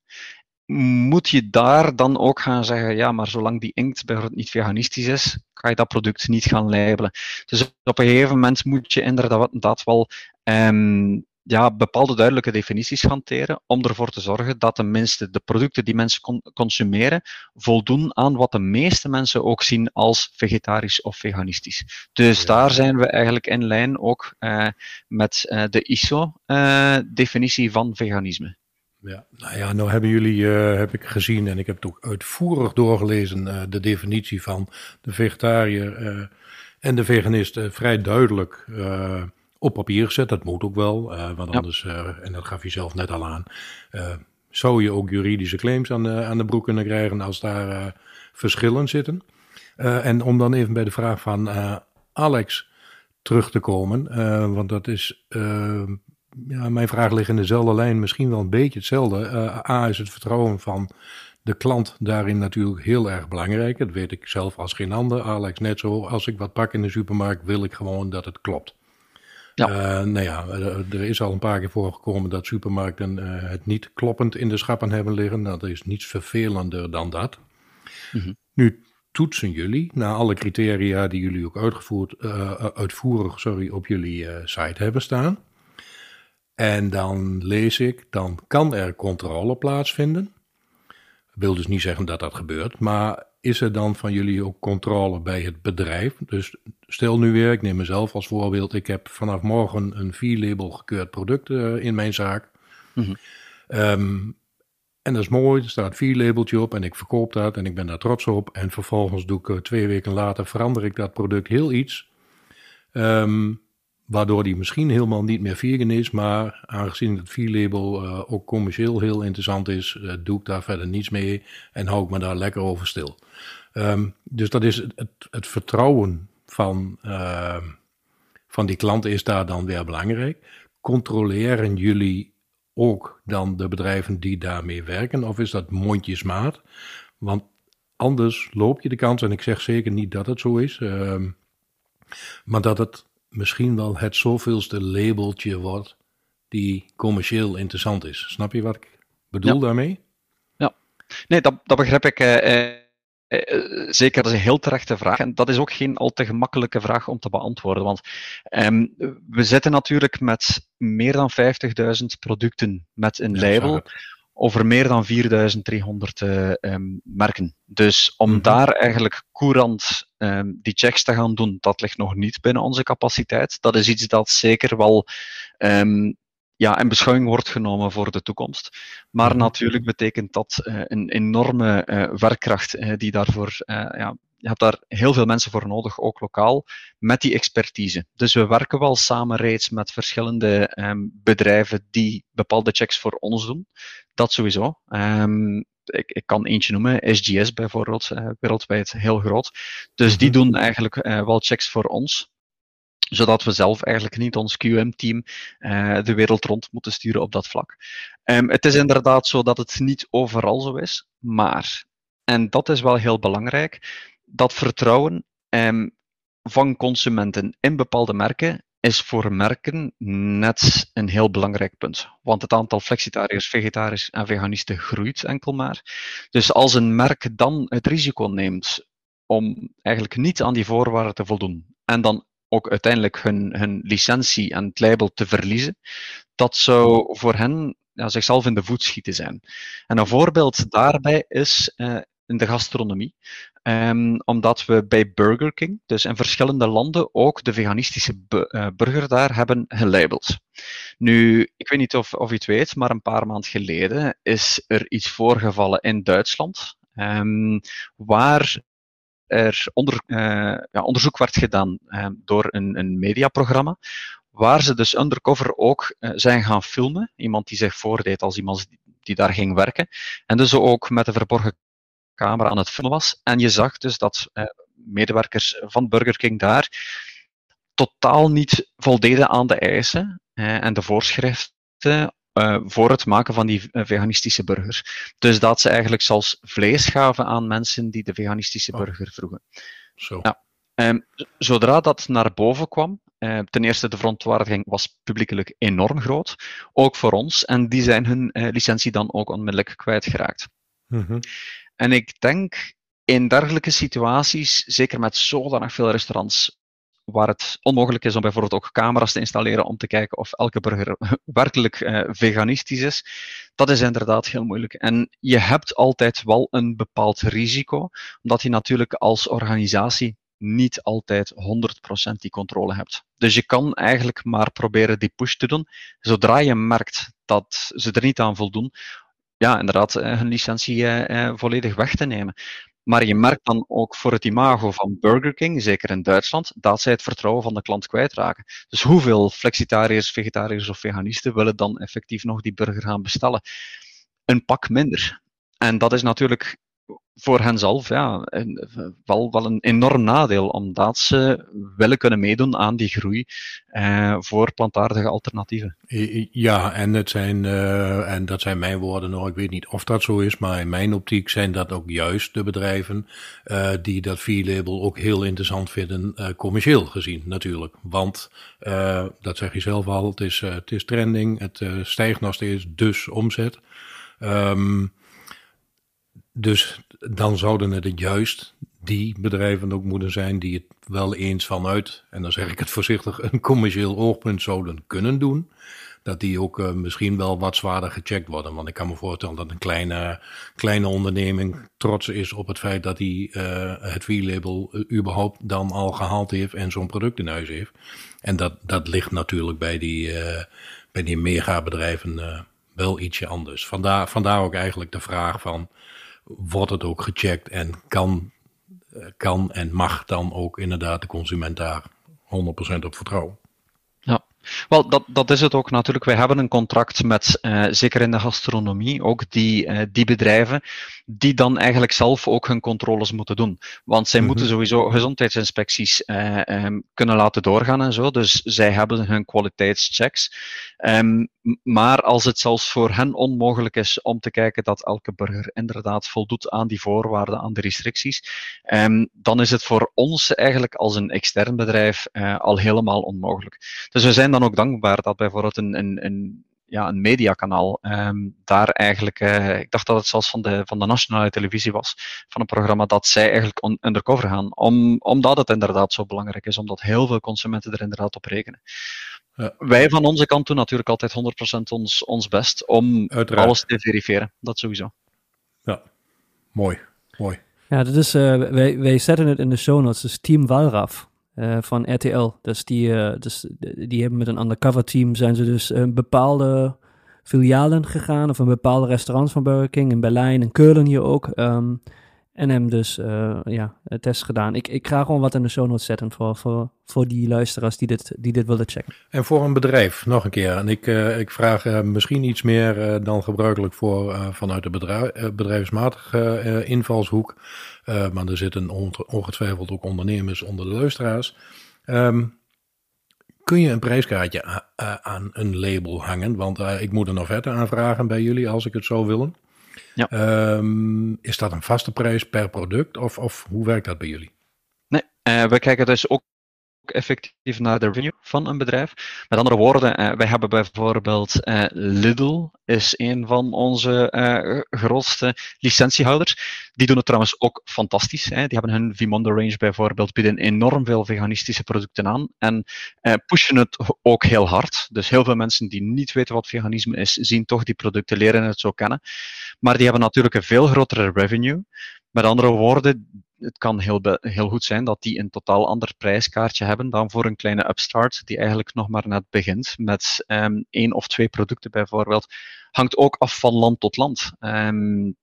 moet je daar dan ook gaan zeggen, ja, maar zolang die inkt bijvoorbeeld niet veganistisch is, kan je dat product niet gaan labelen. Dus op een gegeven moment moet je inderdaad wel um, ja, bepaalde duidelijke definities hanteren om ervoor te zorgen dat tenminste de producten die mensen consumeren voldoen aan wat de meeste mensen ook zien als vegetarisch of veganistisch. Dus daar zijn we eigenlijk in lijn ook uh, met uh, de ISO-definitie uh, van veganisme. Ja, nou ja, nou hebben jullie, uh, heb ik gezien en ik heb het ook uitvoerig doorgelezen, uh, de definitie van de vegetariër uh, en de veganist vrij duidelijk op papier gezet. Dat moet ook wel, want anders, en dat gaf je zelf net al aan, zou je ook juridische claims aan de, aan de broek kunnen krijgen als daar verschillen zitten. en om dan even bij de vraag van Alex terug te komen, want dat is ja, mijn vraag ligt in dezelfde lijn, misschien wel een beetje hetzelfde. Uh, A is het vertrouwen van de klant daarin natuurlijk heel erg belangrijk. Dat weet ik zelf als geen ander. Alex net zo. Als ik wat pak in de supermarkt, wil ik gewoon dat het klopt. Ja. Uh, nou ja, er is al een paar keer voorgekomen dat supermarkten uh, het niet kloppend in de schappen hebben liggen. Nou, dat is niets vervelender dan dat. Mm Nu toetsen jullie naar alle criteria die jullie ook uitgevoerd, uh, uitvoerig sorry, op jullie site hebben staan. En dan lees ik, dan kan er controle plaatsvinden. wil dus niet zeggen dat dat gebeurt, maar is er dan van jullie ook controle bij het bedrijf? Dus stel nu weer, ik neem mezelf als voorbeeld, ik heb vanaf morgen een V-label gekeurd product uh, in mijn zaak. Mm um, en dat is mooi, er staat V-labeltje op en ik verkoop dat en ik ben daar trots op. En vervolgens doe ik uh, twee weken later, verander ik dat product heel iets. Um, Waardoor die misschien helemaal niet meer vegan is, maar aangezien het V-label uh, ook commercieel heel interessant is, uh, doe ik daar verder niets mee en hou ik me daar lekker over stil. Um, dus dat is het, het vertrouwen van, uh, van die klanten is daar dan weer belangrijk. Controleren jullie ook dan de bedrijven die daarmee werken, of is dat mondjesmaat? Want anders loop je de kans, en ik zeg zeker niet dat het zo is. Uh, Maar dat het misschien wel het zoveelste labeltje wordt die commercieel interessant is. Snap je wat ik bedoel daarmee? Ja, nee, dat, dat begrijp ik. Eh, eh, zeker, dat is een heel terechte vraag. En dat is ook geen al te gemakkelijke vraag om te beantwoorden. Want ehm, we zitten natuurlijk met meer dan 50.000 producten met een label over meer dan 4300 uh, um, merken. Dus om mhm. daar eigenlijk courant um, die checks te gaan doen, dat ligt nog niet binnen onze capaciteit. Dat is iets dat zeker wel um, ja, in beschouwing wordt genomen voor de toekomst. Maar mhm. natuurlijk betekent dat uh, een enorme uh, werkkracht die daarvoor ja, je hebt daar heel veel mensen voor nodig, ook lokaal, met die expertise. Dus we werken wel samen reeds met verschillende um, bedrijven die bepaalde checks voor ons doen. Dat sowieso. Um, ik, ik, kan eentje noemen, SGS bijvoorbeeld, uh, wereldwijd heel groot. Dus die mhm. doen eigenlijk uh, wel checks voor ons zodat we zelf eigenlijk niet ons QM-team uh, de wereld rond moeten sturen op dat vlak. Um, het is inderdaad zo dat het niet overal zo is, maar, en dat is wel heel belangrijk, dat vertrouwen um, van consumenten in bepaalde merken is voor merken net een heel belangrijk punt. Want het aantal flexitariërs, vegetariërs en veganisten groeit enkel maar. Dus als een merk dan het risico neemt om eigenlijk niet aan die voorwaarden te voldoen en dan ook uiteindelijk hun, hun licentie en het label te verliezen, dat zou voor hen ja, zichzelf in de voet schieten zijn. En een voorbeeld daarbij is uh, in de gastronomie. Um, omdat we bij Burger King, dus in verschillende landen, ook de veganistische uh, burger daar hebben gelabeld. Nu, ik weet niet of, of u het weet, maar een paar maanden geleden is er iets voorgevallen in Duitsland, um, waar er onder, uh, ja, onderzoek werd gedaan um, door een, een mediaprogramma, waar ze dus undercover ook uh, zijn gaan filmen. Iemand die zich voordeed als iemand die daar ging werken. En dus ook met de verborgen camera aan het filmen was. En je zag dus dat eh, medewerkers van Burger King daar totaal niet voldeden aan de eisen eh, en de voorschriften uh, voor het maken van die eh, veganistische burgers. Dus dat ze eigenlijk zelfs vlees gaven aan mensen die de veganistische oh. burger vroegen. Zo. Ja. Um, zodra dat naar boven kwam, uh, ten eerste de verontwaardiging was publiekelijk enorm groot, ook voor ons, en die zijn hun uh, licentie dan ook onmiddellijk kwijtgeraakt. Mm -hmm. En ik denk in dergelijke situaties, zeker met zodanig veel restaurants, waar het onmogelijk is om bijvoorbeeld ook camera's te installeren om te kijken of elke burger werkelijk uh, veganistisch is, dat is inderdaad heel moeilijk. En je hebt altijd wel een bepaald risico, omdat je natuurlijk als organisatie niet altijd 100% die controle hebt. Dus je kan eigenlijk maar proberen die push te doen. Zodra je merkt dat ze er niet aan voldoen, ja, inderdaad eh, hun licentie eh, eh, volledig weg te nemen. Maar je merkt dan ook voor het imago van Burger King, zeker in Duitsland, dat zij het vertrouwen van de klant kwijtraken. Dus hoeveel flexitariërs, vegetariërs of veganisten willen dan effectief nog die burger gaan bestellen? Een pak minder. En dat is natuurlijk voor henzelf ja, een, wel, wel een enorm nadeel, omdat ze willen kunnen meedoen aan die groei eh, voor plantaardige alternatieven. Ja, en, het zijn, uh, en dat zijn mijn woorden nog. Ik weet niet of dat zo is, maar in mijn optiek zijn dat ook juist de bedrijven uh, die dat V-label ook heel interessant vinden, commercieel gezien natuurlijk. Want, dat zeg je zelf al, het is, het is trending, het stijgt nog steeds, dus omzet. Um, dus dan zouden het juist die bedrijven ook moeten zijn die het wel eens vanuit, en dan zeg ik het voorzichtig, een commercieel oogpunt zouden kunnen doen. Dat die ook uh, misschien wel wat zwaarder gecheckt worden. Want ik kan me voorstellen dat een kleine, kleine onderneming trots is op het feit dat hij uh, het V-label uh, überhaupt dan al gehaald heeft en zo'n product in huis heeft. En dat, dat ligt natuurlijk bij die, bij die megabedrijven wel ietsje anders. Vandaar, vandaar ook eigenlijk de vraag van wordt het ook gecheckt en kan, eh, kan en mag dan ook inderdaad de consument daar 100% op vertrouwen. Wel, dat, dat is het ook natuurlijk. Wij hebben een contract met, uh, zeker in de gastronomie, ook die, uh, die bedrijven, die dan eigenlijk zelf ook hun controles moeten doen. Want zij mm -hmm. moeten sowieso gezondheidsinspecties uh, um, kunnen laten doorgaan en zo. Dus zij hebben hun kwaliteitschecks. Um, maar als het zelfs voor hen onmogelijk is om te kijken dat elke burger inderdaad voldoet aan die voorwaarden, aan de restricties, ehm, dan is het voor ons eigenlijk als een extern bedrijf al helemaal onmogelijk. Dus we zijn dan ook dankbaar dat bijvoorbeeld een, een, een ja, een mediakanaal. Um, daar eigenlijk, uh, ik dacht dat het zelfs van de, van de nationale televisie was, van een programma dat zij eigenlijk on, undercover gaan. Om, omdat het inderdaad zo belangrijk is, omdat heel veel consumenten er inderdaad op rekenen. Ja. Wij van onze kant doen natuurlijk altijd 100% ons, ons best om Uiteraard. alles te verifiëren. Dat sowieso. Ja, mooi. Mooi. Ja, dat is, uh, wij, wij zetten het in de show notes. Dus Team Walraf. Uh, van RTL. Dus die, uh, dus die hebben met een undercover team zijn ze dus een bepaalde filialen gegaan of een bepaalde restaurants van Burger King in Berlijn en Keulen hier ook. Um, en hem dus uh, ja, test gedaan. Ik, ik ga gewoon wat in de show notes zetten voor, voor, voor die luisteraars die dit, die dit willen checken. En voor een bedrijf, nog een keer. En ik, uh, ik vraag uh, misschien iets meer dan gebruikelijk voor vanuit de bedrijf, bedrijfsmatige invalshoek. maar er zitten ongetwijfeld ook ondernemers onder de luisteraars. Um, kun je een prijskaartje aan een label hangen? Want ik moet een offerte aanvragen bij jullie als ik het zou willen. Ja. Um, is dat een vaste prijs per product of, of hoe werkt dat bij jullie? Nee, uh, we kijken dus ook effectief naar de revenue van een bedrijf. Met andere woorden, uh, wij hebben bijvoorbeeld uh, Lidl, is een van onze uh, grootste licentiehouders. Die doen het trouwens ook fantastisch. Die hebben hun Vimondo range bijvoorbeeld, bieden enorm veel veganistische producten aan en pushen het ook heel hard. Dus heel veel mensen die niet weten wat veganisme is, zien toch die producten, leren het zo kennen. Maar die hebben natuurlijk een veel grotere revenue. Met andere woorden, het kan heel, heel goed zijn dat die een totaal ander prijskaartje hebben dan voor een kleine upstart, die eigenlijk nog maar net begint met um, één of twee producten bijvoorbeeld. Hangt ook af van land tot land.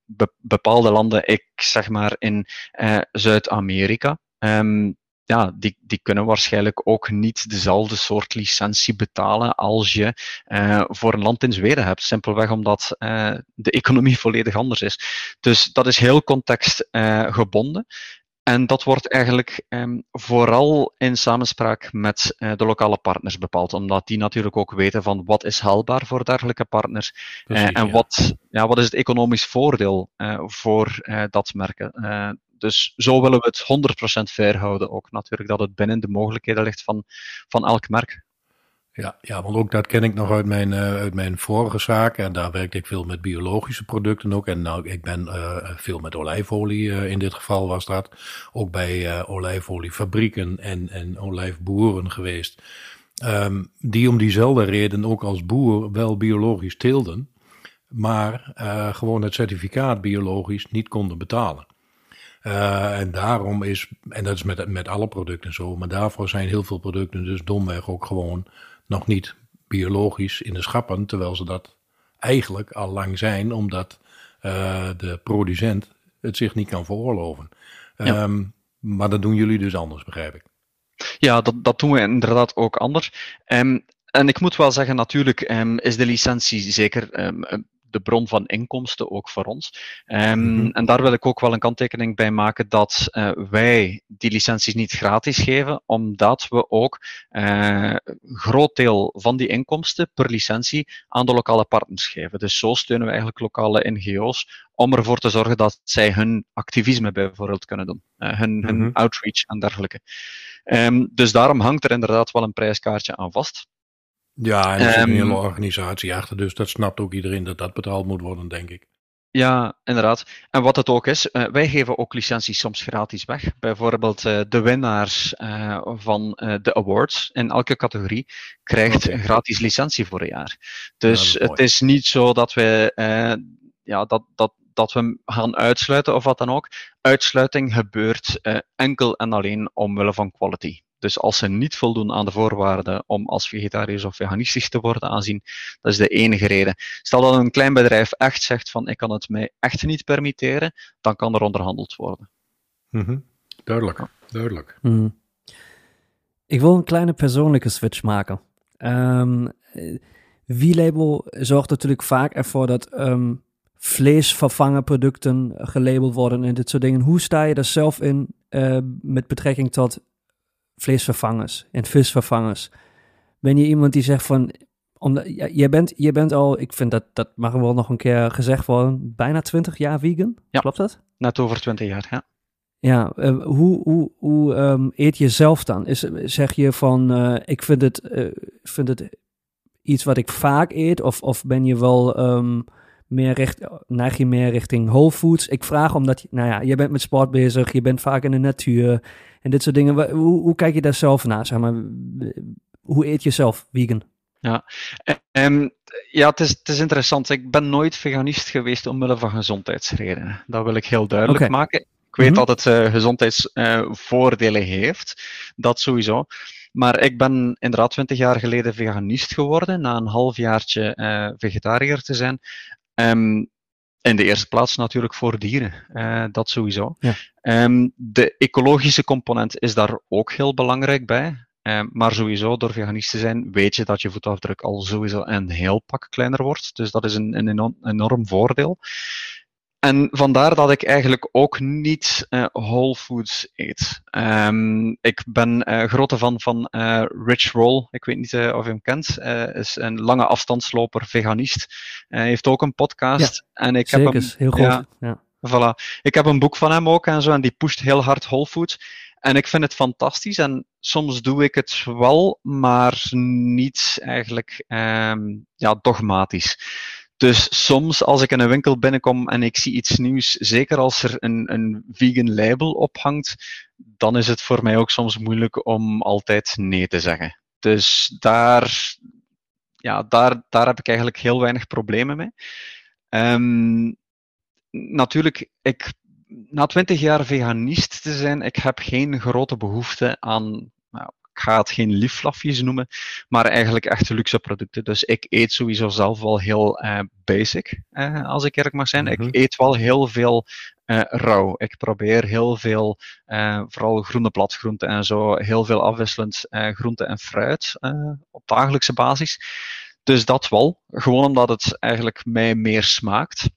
Be bepaalde landen, ik zeg maar in uh, Zuid-Amerika, um, ja, die, die kunnen waarschijnlijk ook niet dezelfde soort licentie betalen als je uh, voor een land in Zweden hebt. Simpelweg omdat uh, de economie volledig anders is. Dus dat is heel contextgebonden. Uh, en dat wordt eigenlijk um, vooral in samenspraak met uh, de lokale partners bepaald, omdat die natuurlijk ook weten van wat is haalbaar voor dergelijke partners Precies, uh, en ja. wat, ja, wat is het economisch voordeel uh, voor dat merken. Dus zo willen we het 100% fair houden ook natuurlijk, dat het binnen de mogelijkheden ligt van, van elk merk. Ja, ja, want ook dat ken ik nog uit mijn, uh, uit mijn vorige zaak. En daar werkte ik veel met biologische producten ook. En nou, ik ben uh, veel met olijfolie, uh, in dit geval was dat. Ook bij olijfoliefabrieken en, en olijfboeren geweest. Um, die om diezelfde reden ook als boer wel biologisch teelden. Maar gewoon het certificaat biologisch niet konden betalen. Uh, en daarom is, en dat is met, met alle producten zo, maar daarvoor zijn heel veel producten dus domweg ook gewoon nog niet biologisch in de schappen, terwijl ze dat eigenlijk al lang zijn, omdat uh, de producent het zich niet kan veroorloven. Ja. Um, maar dat doen jullie dus anders, begrijp ik. Ja, dat, dat doen we inderdaad ook anders. Um, en ik moet wel zeggen, natuurlijk um, is de licentie zeker um, de bron van inkomsten ook voor ons. Um, mm-hmm. En daar wil ik ook wel een kanttekening bij maken dat uh, wij die licenties niet gratis geven, omdat we ook uh, een groot deel van die inkomsten per licentie aan de lokale partners geven. Dus zo steunen we eigenlijk lokale NGO's om ervoor te zorgen dat zij hun activisme bijvoorbeeld kunnen doen, uh, hun, hun outreach en dergelijke. Um, dus daarom hangt er inderdaad wel een prijskaartje aan vast. Ja, en er zit um, een hele organisatie achter, dus dat snapt ook iedereen dat dat betaald moet worden, denk ik. Ja, inderdaad. En wat het ook is, uh, wij geven ook licenties soms gratis weg. Bijvoorbeeld uh, de winnaars uh, van de awards in elke categorie krijgt okay. een gratis licentie voor een jaar. Dus ja, het is niet zo dat we, ja, dat, dat, dat we gaan uitsluiten of wat dan ook. Uitsluiting gebeurt enkel en alleen omwille van quality. Dus als ze niet voldoen aan de voorwaarden om als vegetarisch of veganistisch te worden aanzien, dat is de enige reden. Stel dat een klein bedrijf echt zegt van ik kan het mij echt niet permitteren, dan kan er onderhandeld worden. Mm -hmm. Duidelijk, duidelijk. Mm. Ik wil een kleine persoonlijke switch maken. Um, V-label zorgt natuurlijk vaak ervoor dat um, vleesvervangen producten gelabeld worden en dit soort dingen. Hoe sta je daar zelf in uh, met betrekking tot vleesvervangers en visvervangers. Ben je iemand die zegt van omdat, ja, je, bent, je bent al, ik vind dat, dat mag wel nog een keer gezegd worden, bijna 20 jaar vegan. Ja. Klopt dat? Net over 20 jaar, ja. Ja, uh, hoe, hoe, hoe um, eet je zelf dan? Is, zeg je van, uh, ik vind het, uh, vind het iets wat ik vaak eet? Of, of ben je wel um, meer richt, neig je meer richting whole foods? Ik vraag omdat, je, nou ja, je bent met sport bezig, je bent vaak in de natuur en dit soort dingen. Hoe, hoe kijk je daar zelf naar? Zeg maar, hoe eet je zelf vegan? Ja, um, ja het, is, het is interessant. Ik ben nooit veganist geweest omwille van gezondheidsredenen. Dat wil ik heel duidelijk okay. maken. Ik weet mm -hmm. dat het uh, gezondheidsvoordelen uh, heeft, dat sowieso. Maar ik ben inderdaad 20 jaar geleden veganist geworden, na een halfjaartje uh, vegetariër te zijn. Um, in de eerste plaats natuurlijk voor dieren, uh, dat sowieso. Ja. Um, de ecologische component is daar ook heel belangrijk bij. Uh, maar sowieso, door veganist te zijn, weet je dat je voetafdruk al sowieso een heel pak kleiner wordt. Dus dat is een, een enorm, enorm voordeel. En vandaar dat ik eigenlijk ook niet uh, whole foods eet. Um, ik ben uh, grote fan van uh, Rich Roll. Ik weet niet of je hem kent. is een lange afstandsloper, veganist. Hij heeft ook een podcast. Ja, en ik zeker, heb hem, heel goed. Ja, ja. Voilà. Ik heb een boek van hem ook en zo. En die pusht heel hard whole foods. En ik vind het fantastisch. En soms doe ik het wel, maar niet eigenlijk um, ja, dogmatisch. Dus soms als ik in een winkel binnenkom en ik zie iets nieuws, zeker als er een, een vegan label ophangt, dan is het voor mij ook soms moeilijk om altijd nee te zeggen. Dus daar, ja, daar, daar heb ik eigenlijk heel weinig problemen mee. Um, natuurlijk, ik, na twintig jaar veganist te zijn, ik heb geen grote behoefte aan ga het geen lieflafjes noemen, maar eigenlijk echte luxe producten. Dus ik eet sowieso zelf wel heel uh, basic, uh, als ik eerlijk mag zijn. Mm -hmm. Ik eet wel heel veel uh, rauw. Ik probeer heel veel, vooral groene bladgroenten en zo, heel veel afwisselend groente en fruit op dagelijkse basis. Dus dat wel, gewoon omdat het eigenlijk mij meer smaakt.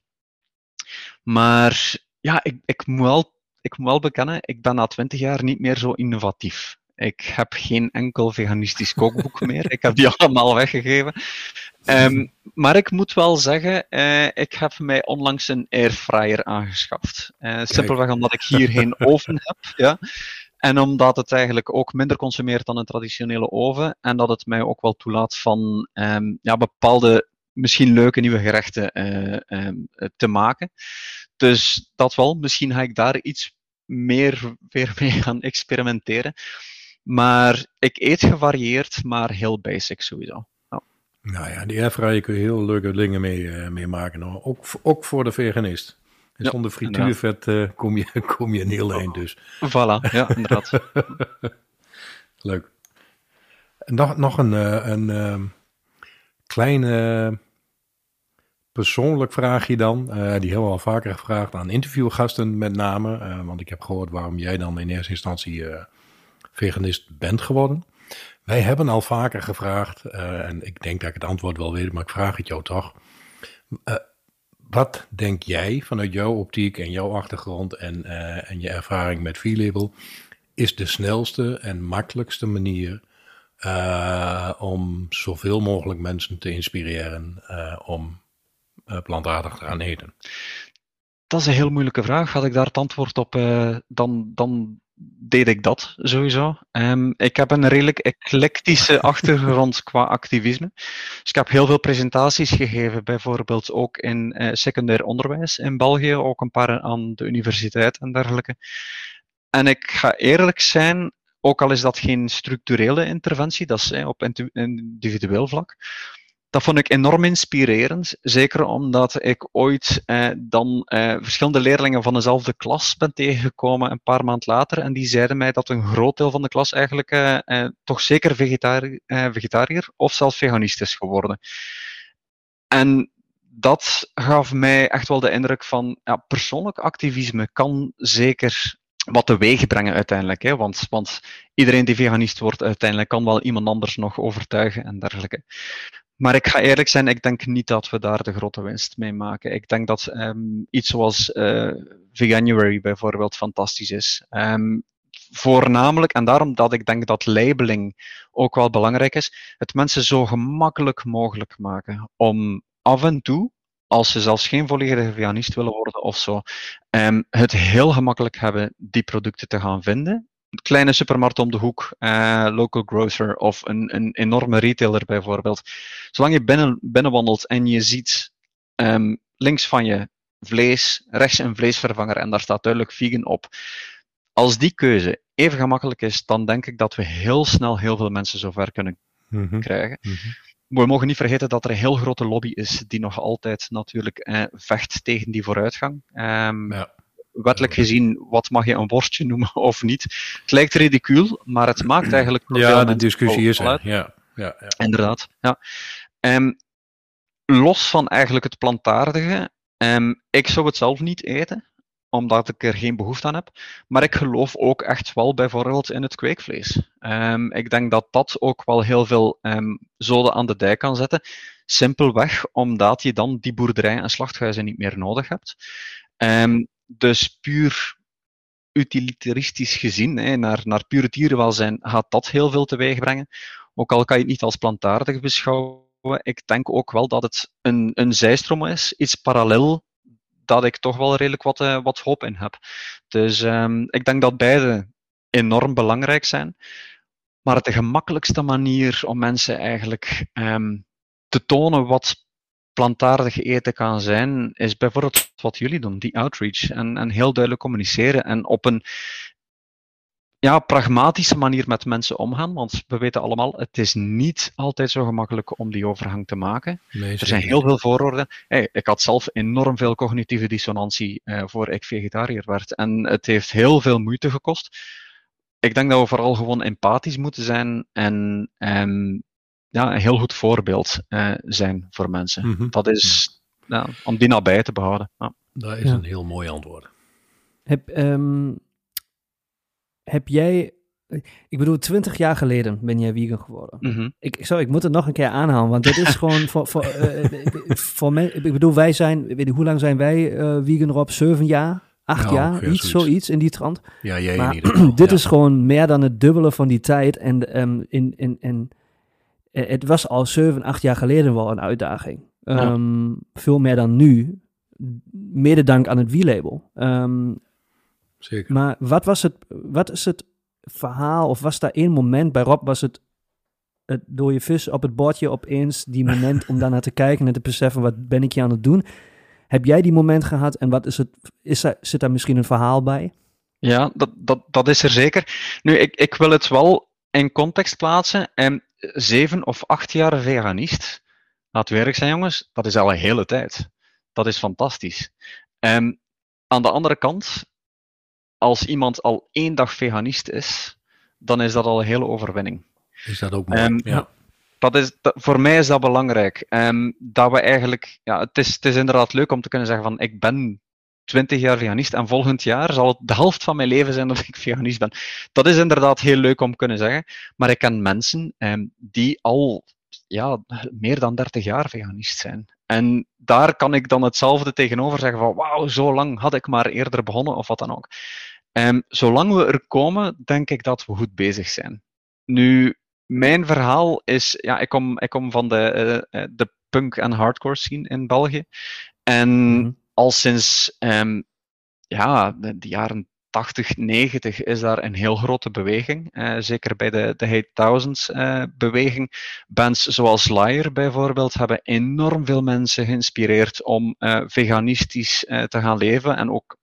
Maar ja, ik, ik, moet wel, ik moet wel bekennen, ik ben na twintig jaar niet meer zo innovatief. Ik heb geen enkel veganistisch kookboek meer. Ik heb die allemaal weggegeven. Um, maar ik moet wel zeggen, uh, ik heb mij onlangs een airfryer aangeschaft. Uh, simpelweg omdat ik hier geen oven heb. Ja. En omdat het eigenlijk ook minder consumeert dan een traditionele oven. En dat het mij ook wel toelaat van um, ja, bepaalde, misschien leuke nieuwe gerechten uh, um, te maken. Dus dat wel. Misschien ga ik daar iets meer weer mee gaan experimenteren. Maar ik eet gevarieerd, maar heel basic sowieso. Ja. Nou ja, die airfryer kun je heel leuke dingen mee, uh, mee maken. Hoor. Ook, ook voor de veganist. En ja, zonder frituurvet uh, kom, je, kom je een heel eind dus. Voilà, ja, inderdaad. Leuk. Nog, nog een, uh, een uh, kleine persoonlijk vraagje dan. die hebben we al vaker gevraagd aan interviewgasten met name. want ik heb gehoord waarom jij dan in eerste instantie veganist bent geworden. Wij hebben al vaker gevraagd, uh, en ik denk dat ik het antwoord wel weet, maar ik vraag het jou toch. Uh, wat denk jij vanuit jouw optiek en jouw achtergrond en, uh, en je ervaring met V-Label is de snelste en makkelijkste manier om zoveel mogelijk mensen te inspireren om plantaardig te gaan eten? Dat is een heel moeilijke vraag. Had ik daar het antwoord op, dan, dan deed ik dat sowieso. Um, ik heb een redelijk eclectische achtergrond qua activisme. Dus ik heb heel veel presentaties gegeven, bijvoorbeeld ook in uh, secundair onderwijs in België, ook een paar aan de universiteit en dergelijke. En ik ga eerlijk zijn, ook al is dat geen structurele interventie, dat is eh, op individueel vlak dat vond ik enorm inspirerend. Zeker omdat ik ooit eh, dan eh, verschillende leerlingen van dezelfde klas ben tegengekomen een paar maanden later. En die zeiden mij dat een groot deel van de klas eigenlijk eh, eh toch zeker vegetari vegetariër of zelfs veganist is geworden. En dat gaf mij echt wel de indruk van ja, persoonlijk activisme kan zeker wat teweeg brengen uiteindelijk. Hè? Want, want iedereen die veganist wordt uiteindelijk kan wel iemand anders nog overtuigen en dergelijke. Maar ik ga eerlijk zijn, ik denk niet dat we daar de grote winst mee maken. Ik denk dat um, iets zoals uh, Veganuary bijvoorbeeld fantastisch is. Um, voornamelijk, en daarom dat ik denk dat labeling ook wel belangrijk is, het mensen zo gemakkelijk mogelijk maken om af en toe, als ze zelfs geen volledige veganist willen worden of zo, um, het heel gemakkelijk hebben die producten te gaan vinden. Een kleine supermarkt om de hoek, uh, local grocer of een, een enorme retailer bijvoorbeeld. Zolang je binnen, binnenwandelt en je ziet um, links van je vlees, rechts een vleesvervanger en daar staat duidelijk vegan op. Als die keuze even gemakkelijk is, dan denk ik dat we heel snel heel veel mensen zover kunnen mm krijgen. Mm -hmm. We mogen niet vergeten dat er een heel grote lobby is die nog altijd natuurlijk eh, vecht tegen die vooruitgang. Um, ja. Wettelijk gezien, wat mag je een worstje noemen of niet? Het lijkt ridicuul, maar het maakt eigenlijk. Ja, de discussie is er. Ja, ja, ja. Inderdaad. Ja. Um, los van eigenlijk het plantaardige, um, ik zou het zelf niet eten omdat ik er geen behoefte aan heb. Maar ik geloof ook echt wel bijvoorbeeld in het kweekvlees. Um, ik denk dat dat ook wel heel veel zoden aan de dijk kan zetten. Simpelweg omdat je dan die boerderijen en slachthuizen niet meer nodig hebt. Um, dus puur utilitaristisch gezien, hè, naar, naar pure dierenwelzijn, gaat dat heel veel teweeg brengen. Ook al kan je het niet als plantaardig beschouwen. Ik denk ook wel dat het een, een zijstroom is, iets parallel dat ik toch wel redelijk wat, uh, wat hoop in heb. Dus um, ik denk dat beide enorm belangrijk zijn. Maar de gemakkelijkste manier om mensen eigenlijk um, te tonen wat plantaardig eten kan zijn, is bijvoorbeeld wat jullie doen, die outreach. En, en heel duidelijk communiceren en op een ja, pragmatische manier met mensen omgaan. Want we weten allemaal, het is niet altijd zo gemakkelijk om die overgang te maken. Nee, er zijn heel veel vooroordelen. Hey, ik had zelf enorm veel cognitieve dissonantie uh, voor ik vegetariër werd. En het heeft heel veel moeite gekost. Ik denk dat we vooral gewoon empathisch moeten zijn en um, ja, een heel goed voorbeeld uh, zijn voor mensen. Mm -hmm. Dat is ja, om die nabij te behouden. Ja. Dat is ja. een heel mooi antwoord. Heb, um heb jij. Ik bedoel, twintig jaar geleden ben jij vegan geworden. Mm -hmm. ik, sorry, ik moet het nog een keer aanhalen, want dit is gewoon voor, voor, uh, voor mij. Ik bedoel, wij zijn, weet je, hoe lang zijn wij uh, vegan op? Zeven jaar? Acht jaar? Iets, zoiets. zoiets in die trant. Ja, jij maar, in ieder geval. dit ja. is gewoon meer dan het dubbele van die tijd. En, um, in, in, in, het was al zeven, acht jaar geleden wel een uitdaging. Um, ja. Veel meer dan nu. Mede dank aan het wielabel. Um, Zeker. Maar wat was het, wat is het verhaal, of was daar één moment bij Rob, was het, het door je vis op het bordje opeens die moment om daarnaar te kijken en te beseffen, wat ben ik hier aan het doen? Heb jij die moment gehad en wat is het, is er, zit daar misschien een verhaal bij? Ja, dat, dat, dat is er zeker. Nu, ik, ik wil het wel in context plaatsen. En zeven of acht jaar veganist, laat werk zijn jongens, dat is al een hele tijd. Dat is fantastisch. En aan de andere kant, als iemand al één dag veganist is, dan is dat al een hele overwinning. Is dat ook mooi? Um, ja. Dat is, dat, voor mij is dat belangrijk. Um, dat we eigenlijk, ja, het is, het is inderdaad leuk om te kunnen zeggen van ik ben 20 jaar veganist en volgend jaar zal het de helft van mijn leven zijn dat ik veganist ben. Dat is inderdaad heel leuk om kunnen zeggen. Maar ik ken mensen um, die al ja, meer dan 30 jaar veganist zijn. En daar kan ik dan hetzelfde tegenover zeggen van wauw, zo lang had ik maar eerder begonnen of wat dan ook. Um, zolang we er komen, denk ik dat we goed bezig zijn. Nu, mijn verhaal is, ja, ik kom, ik kom van de, uh, de punk- en hardcore scene in België. En mm-hmm. Al sinds um, ja, de, jaren 80, 90 is daar een heel grote beweging. Uh, zeker bij de, de Hate Thousands uh, beweging. Bands zoals Liar bijvoorbeeld hebben enorm veel mensen geïnspireerd om uh, veganistisch te gaan leven en ook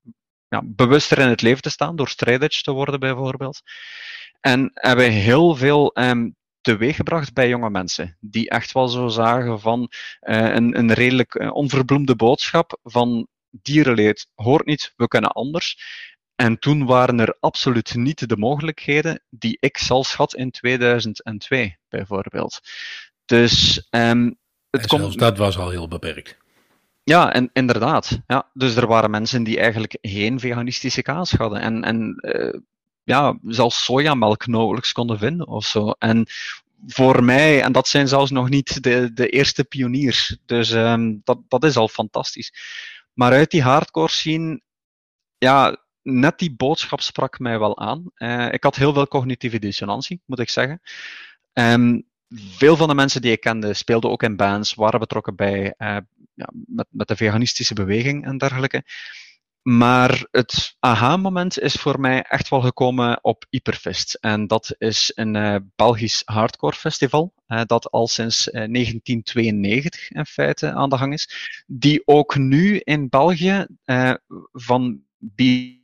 ja, bewuster in het leven te staan door straight te worden bijvoorbeeld. En hebben heel veel um, teweeggebracht bij jonge mensen. Die echt wel zo zagen van een, een redelijk onverbloemde boodschap van dierenleed hoort niet, we kunnen anders. En toen waren er absoluut niet de mogelijkheden die ik zelfs had in 2002, bijvoorbeeld. Dus um, het en komt. dat was al heel beperkt. Ja, en, inderdaad. Ja, dus er waren mensen die eigenlijk geen veganistische kaas hadden. En, en uh, ja, zelfs sojamelk nauwelijks konden vinden of zo. En voor mij, en dat zijn zelfs nog niet de, de eerste pioniers. Dus um, dat, dat is al fantastisch. Maar uit die hardcore scene, ja, net die boodschap sprak mij wel aan. Uh, ik had heel veel cognitieve dissonantie, moet ik zeggen. Um, veel van de mensen die ik kende speelden ook in bands, waren betrokken bij uh, ja, met, met de veganistische beweging en dergelijke. Maar het aha-moment is voor mij echt wel gekomen op Hyperfest. En dat is een uh, Belgisch hardcore festival, uh, dat al sinds uh, 1992 in feite aan de gang is. Die ook nu in België van Bivin,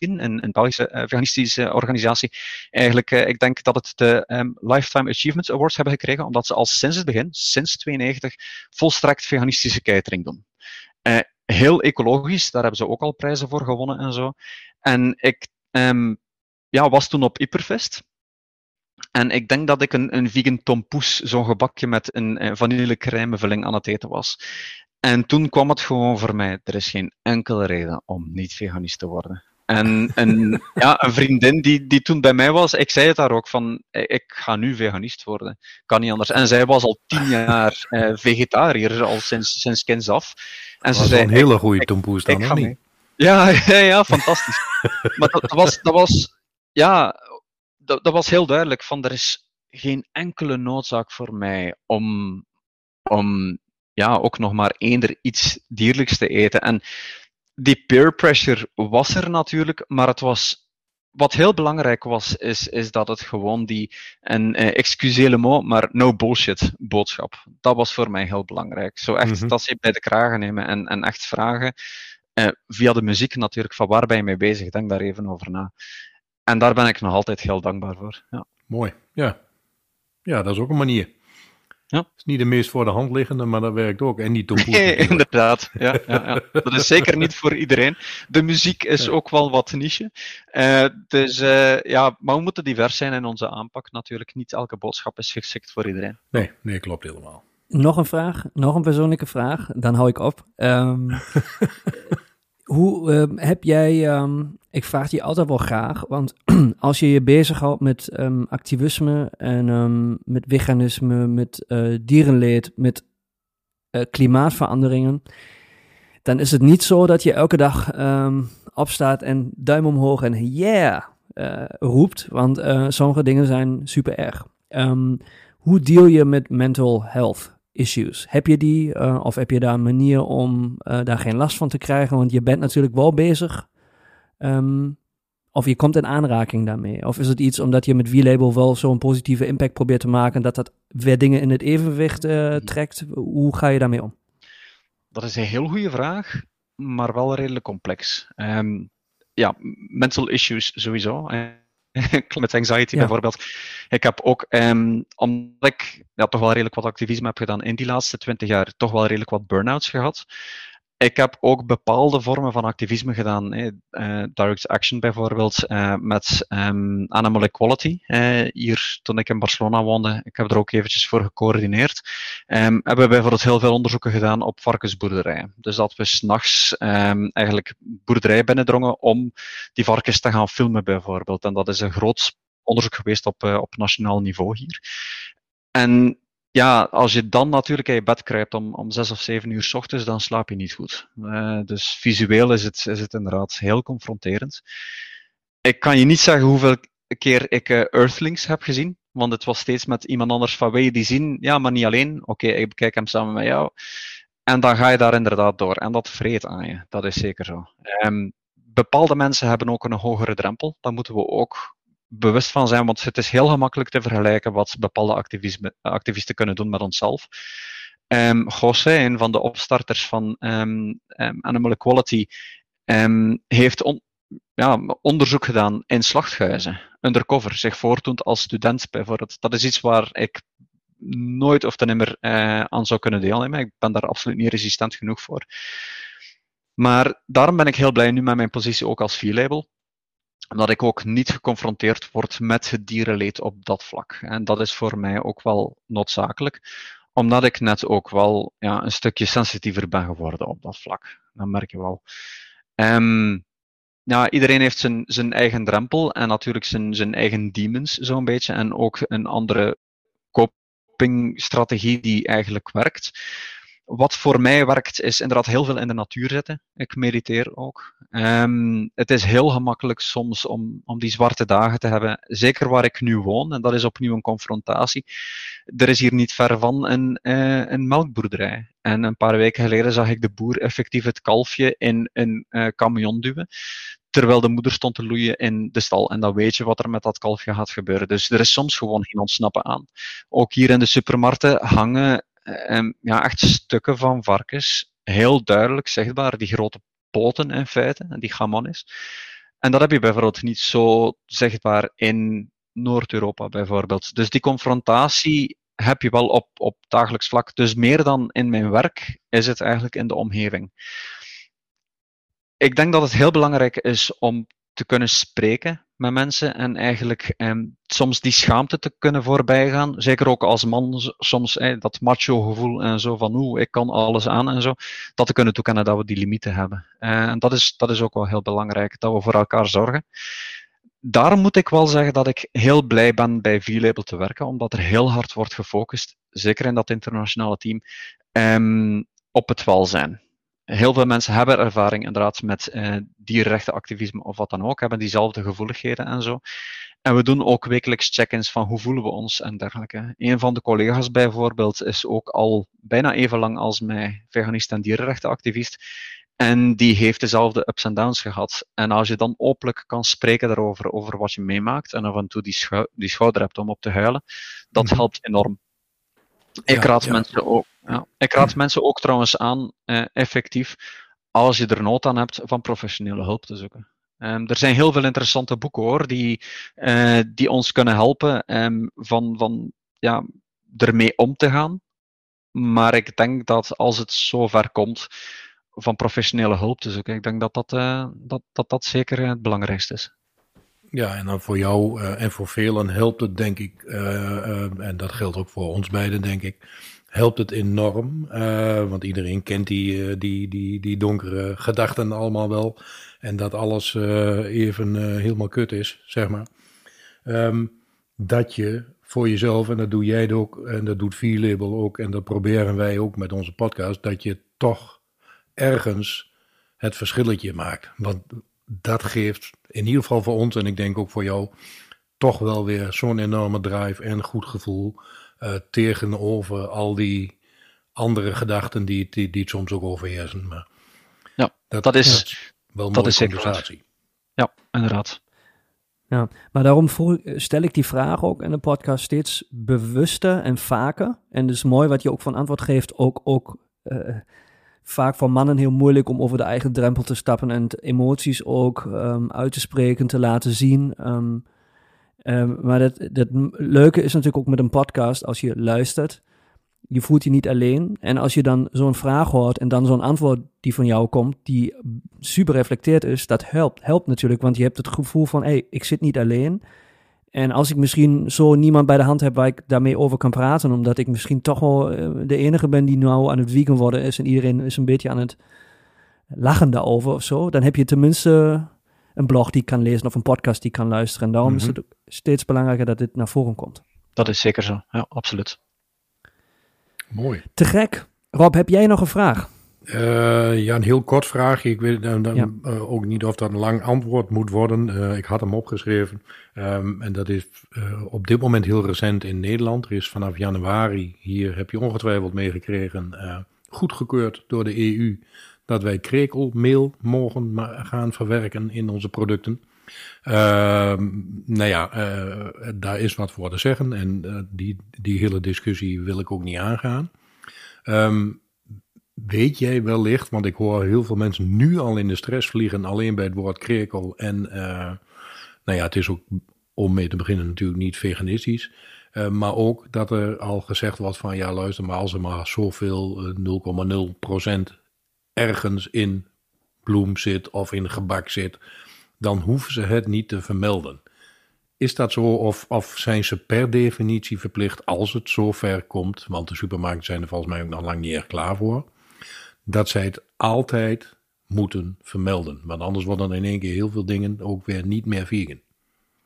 een, een Belgische veganistische organisatie, eigenlijk, ik denk dat het de um, Lifetime Achievements Awards hebben gekregen, omdat ze al sinds het begin, sinds 92, volstrekt veganistische catering doen heel ecologisch, daar hebben ze ook al prijzen voor gewonnen en zo. En ik um, ja, was toen op Hyperfest. En ik denk dat ik een, een vegan tompoes, zo'n gebakje met een, een vanillecrèmevulling aan het eten was. En toen kwam het gewoon voor mij, er is geen enkele reden om niet veganist te worden. En een, ja, een vriendin die, die toen bij mij was, ik zei het daar ook van, ik ga nu veganist worden. Kan niet anders. En zij was al tien jaar eh, vegetariër, al sinds, sinds kinds af. En dat ze zei, een hele goede tompoes dan, of niet? Ja, ja, ja, fantastisch. maar dat, dat, was, dat was, ja, dat, dat was heel duidelijk van, er is geen enkele noodzaak voor mij om, om ja, ook nog maar eender iets dierlijks te eten. En die peer pressure was er natuurlijk, maar het was wat heel belangrijk was, is, is dat het gewoon die, en eh, mot, maar no bullshit boodschap. Dat was voor mij heel belangrijk. Zo echt mm dat ze bij de kragen nemen en, en echt vragen, eh, via de muziek natuurlijk, van waar ben je mee bezig? Denk daar even over na. En daar ben ik nog altijd heel dankbaar voor. Ja. Mooi, ja. Ja, dat is ook een manier. Ja. Het is niet de meest voor de hand liggende, maar dat werkt ook. En niet. Nee, inderdaad. Ja, ja, ja, Dat is zeker niet voor iedereen. De muziek is ook wel wat niche. Uh, dus uh, ja, maar we moeten divers zijn in onze aanpak natuurlijk. Niet elke boodschap is geschikt voor iedereen. Nee, nee klopt helemaal. Nog een vraag, nog een persoonlijke vraag, dan hou ik op. Um, hoe uh, heb jij, um, ik vraag je altijd wel graag, want als je je bezighoudt met um, activisme en um, met veganisme, met uh, dierenleed, met uh, klimaatveranderingen, dan is het niet zo dat je elke dag opstaat en duim omhoog en yeah uh, roept, want sommige dingen zijn super erg. hoe deal je met mental health? issues. Heb je die of heb je daar een manier om daar geen last van te krijgen? Want je bent natuurlijk wel bezig. Um, of je komt in aanraking daarmee. Of is het iets omdat je met V-Label wel zo'n positieve impact probeert te maken dat dat weer dingen in het evenwicht uh, trekt? Hoe ga je daarmee om? Dat is een heel goede vraag, maar wel redelijk complex. Um, ja, mental issues sowieso. climate anxiety bijvoorbeeld. Ik heb ook, um, omdat ik ja, toch wel redelijk wat activisme heb gedaan in die laatste twintig jaar, toch wel redelijk wat burn-outs gehad. Ik heb ook bepaalde vormen van activisme gedaan. Uh, direct action bijvoorbeeld, uh, met um, Animal Equality. Hier, toen ik in Barcelona woonde, ik heb er ook eventjes voor gecoördineerd. Um, hebben we bijvoorbeeld heel veel onderzoeken gedaan op varkensboerderijen. Dus dat we s'nachts um, eigenlijk boerderijen binnendrongen om die varkens te gaan filmen bijvoorbeeld. En dat is een groot onderzoek geweest op, op nationaal niveau hier. En ja, als je dan natuurlijk in je bed kruipt om, om zes of zeven uur s ochtends, dan slaap je niet goed. Uh, dus visueel is het, is het inderdaad heel confronterend. Ik kan je niet zeggen hoeveel keer ik uh, Earthlings heb gezien, want het was steeds met iemand anders van wil die zien? Ja, maar niet alleen. Oké, ik bekijk hem samen met jou. En dan ga je daar inderdaad door. En dat vreet aan je, dat is zeker zo. Um, bepaalde mensen hebben ook een hogere drempel. Dat moeten we ook bewust van zijn, want het is heel gemakkelijk te vergelijken wat bepaalde activisten kunnen doen met onszelf. Um, José, een van de opstarters van um, um, Animal Equality, heeft ja, onderzoek gedaan in slachthuizen, undercover, zich voordoend als student bijvoorbeeld. Dat is iets waar ik nooit of ten nimmer uh, aan zou kunnen deelnemen. Ik ben daar absoluut niet resistent genoeg voor. Maar daarom ben ik heel blij nu met mijn positie ook als V-label omdat ik ook niet geconfronteerd word met het dierenleed op dat vlak. En dat is voor mij ook wel noodzakelijk, omdat ik net ook wel ja, een stukje sensitiever ben geworden op dat vlak. Dat merk je wel. Um, ja, iedereen heeft zijn, zijn eigen drempel en natuurlijk zijn, zijn eigen demons, zo'n beetje. En ook een andere copingstrategie die eigenlijk werkt. Wat voor mij werkt, is inderdaad heel veel in de natuur zitten. Ik mediteer ook. Um, het is heel gemakkelijk soms om, om die zwarte dagen te hebben, zeker waar ik nu woon, en dat is opnieuw een confrontatie. Er is hier niet ver van een, uh, een melkboerderij. En een paar weken geleden zag ik de boer effectief het kalfje in een uh, camion duwen terwijl de moeder stond te loeien in de stal. En dan weet je wat er met dat kalfje gaat gebeuren. Dus er is soms gewoon geen ontsnappen aan. Ook hier in de supermarkten hangen um, ja, echt stukken van varkens, heel duidelijk zichtbaar, die grote poten in feite, die gamon is. En dat heb je bijvoorbeeld niet zo zichtbaar in Noord-Europa bijvoorbeeld. Dus die confrontatie heb je wel op, op dagelijks vlak. Dus meer dan in mijn werk is het eigenlijk in de omgeving ik denk dat het heel belangrijk is om te kunnen spreken mensen en eigenlijk eh, soms die schaamte te kunnen voorbijgaan. Zeker ook als man, soms eh, dat macho gevoel en zo van oeh, ik kan alles aan en zo. Dat te kunnen toekennen dat we die limieten hebben. Uh, en dat is, dat is ook wel heel belangrijk, dat we voor elkaar zorgen. Daarom moet ik wel zeggen dat ik heel blij ben bij V-Label te werken, omdat er heel hard wordt gefocust, zeker in dat internationale team, um, op het welzijn heel veel mensen hebben ervaring inderdaad met uh, dierenrechtenactivisme of wat dan ook, hebben diezelfde gevoeligheden en zo. En we doen ook wekelijks check-ins van hoe voelen we ons en dergelijke. Een van de collega's bijvoorbeeld is ook al bijna even lang als mij veganist en dierenrechtenactivist. En die heeft dezelfde ups en downs gehad. En als je dan openlijk kan spreken daarover, over wat je meemaakt, en af en toe die, schou die schouder hebt om op te huilen, dat mhm. helpt enorm. Ik raad mensen ook ja. Ik raad mensen ook trouwens aan, eh, effectief, als je er nood aan hebt, van professionele hulp te zoeken. Um, er zijn heel veel interessante boeken hoor, die, uh, die ons kunnen helpen um, van, van ja, ermee om te gaan. Maar ik denk dat als het zover komt, van professionele hulp te zoeken, ik denk dat dat, uh, dat, dat, dat zeker het belangrijkste is. Ja, en dan voor jou uh, en voor velen helpt het denk ik, en dat geldt ook voor ons beiden denk ik, helpt het enorm. Want iedereen kent die, die, die, die donkere gedachten allemaal wel. En dat alles even helemaal kut is, zeg maar. Um, dat je voor jezelf, en dat doe jij ook, en dat doet V-Label ook, en dat proberen wij ook met onze podcast, dat je toch ergens het verschilletje maakt. Want dat geeft in ieder geval voor ons, en ik denk ook voor jou, toch wel weer zo'n enorme drive en goed gevoel uh, tegenover al die andere gedachten die, die, die het soms ook overheersen. Maar ja, dat, dat is, wel dat is conversatie. Ja, inderdaad. Ja, maar daarom stel ik die vraag ook in de podcast steeds bewuster en vaker. En dus mooi wat je ook van antwoord geeft, ook, ook uh, vaak voor mannen heel moeilijk om over de eigen drempel te stappen en emoties ook um, uit te spreken, te laten zien. Um, Um, maar het, het leuke is natuurlijk ook met een podcast, als je luistert, je voelt je niet alleen. En als je dan zo'n vraag hoort en dan zo'n antwoord die van jou komt, die super reflecteerd is, dat helpt, helpt natuurlijk. Want je hebt het gevoel van, hé, hey, ik zit niet alleen. En als ik misschien zo niemand bij de hand heb waar ik daarmee over kan praten, omdat ik misschien toch wel eh, de enige ben die nou aan het wiegen worden is en iedereen is een beetje aan het lachen daarover of zo, dan heb je tenminste een blog die kan lezen of een podcast die kan luisteren. En daarom is mhm. het steeds belangrijker dat dit naar voren komt. Dat is zeker zo, ja, absoluut. Mooi. Te gek. Rob, heb jij nog een vraag? Uh, ja, een heel kort vraagje. Ik weet dan, dan uh, ook niet of dat een lang antwoord moet worden. Uh, ik had hem opgeschreven. Um, en dat is op dit moment heel recent in Nederland. Er is vanaf januari, hier heb je ongetwijfeld meegekregen, goedgekeurd door de EU dat wij krekelmeel mogen gaan verwerken in onze producten. Uh, nou ja, daar is wat voor te zeggen en die, die hele discussie wil ik ook niet aangaan. Um, weet jij wellicht, want ik hoor heel veel mensen nu al in de stress vliegen alleen bij het woord krekel. En uh, nou ja, het is ook om mee te beginnen natuurlijk niet veganistisch. maar ook dat er al gezegd wordt van ja luister maar als er maar zoveel 0,0% ergens in bloem zit of in gebak zit, dan hoeven ze het niet te vermelden. Is dat zo of, of zijn ze per definitie verplicht als het zo ver komt, want de supermarkten zijn er volgens mij ook nog lang niet echt klaar voor, dat zij het altijd moeten vermelden. Want anders worden in één keer heel veel dingen ook weer niet meer vegan.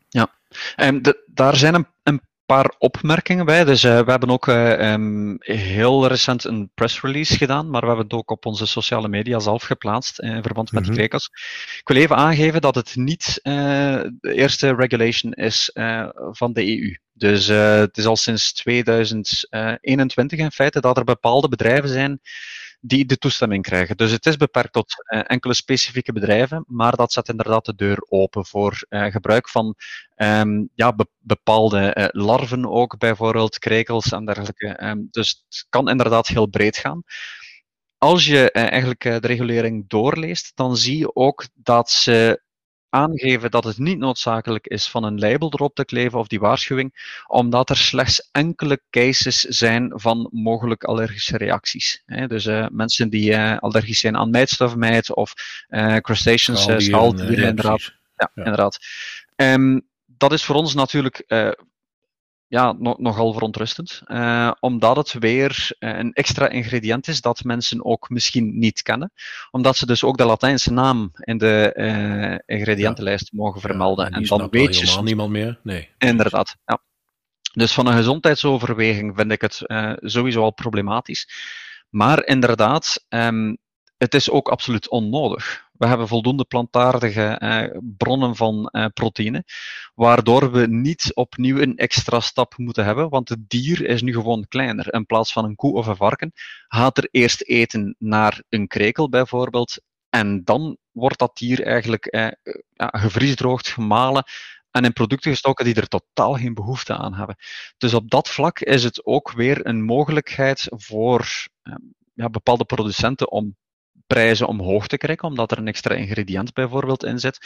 Ja, en de, daar zijn een, een paar opmerkingen bij. Dus uh, we hebben ook uh, um, heel recent een press release gedaan, maar we hebben het ook op onze sociale media zelf geplaatst in verband met mm -hmm. die krekels. Ik wil even aangeven dat het niet de eerste regulation is van de EU. Dus het is al sinds 2021 in feite dat er bepaalde bedrijven zijn die de toestemming krijgen. Dus het is beperkt tot uh, enkele specifieke bedrijven, maar dat zet inderdaad de deur open voor uh, gebruik van um, ja, be bepaalde uh, larven ook, bijvoorbeeld krekels en dergelijke. Um, dus het kan inderdaad heel breed gaan. Als je eigenlijk de regulering doorleest, dan zie je ook dat ze aangeven dat het niet noodzakelijk is van een label erop te kleven of die waarschuwing, omdat er slechts enkele cases zijn van mogelijk allergische reacties. Dus uh, mensen die uh, allergisch zijn aan mijtstofmijt of uh, crustaceans, schaaldieren, inderdaad. Ja, ja, inderdaad. Um, dat is voor ons natuurlijk ja, no nogal verontrustend. Uh, omdat het weer uh, een extra ingrediënt is dat mensen ook misschien niet kennen. Omdat ze dus ook de Latijnse naam in de uh, ingrediëntenlijst ja. mogen vermelden. Ja, en, dan weet je. helemaal niemand meer. Nee. Inderdaad. Ja. Dus van een gezondheidsoverweging vind ik het sowieso al problematisch. Maar inderdaad, um, het is ook absoluut onnodig. We hebben voldoende plantaardige eh, bronnen van eh, proteïne, waardoor we niet opnieuw een extra stap moeten hebben, want het dier is nu gewoon kleiner. In plaats van een koe of een varken gaat er eerst eten naar een krekel bijvoorbeeld, en dan wordt dat dier eigenlijk eh, gevriesdroogd, gemalen en in producten gestoken die er totaal geen behoefte aan hebben. Dus op dat vlak is het ook weer een mogelijkheid voor eh, ja, bepaalde producenten om prijzen omhoog te krijgen, omdat er een extra ingrediënt bijvoorbeeld in zit.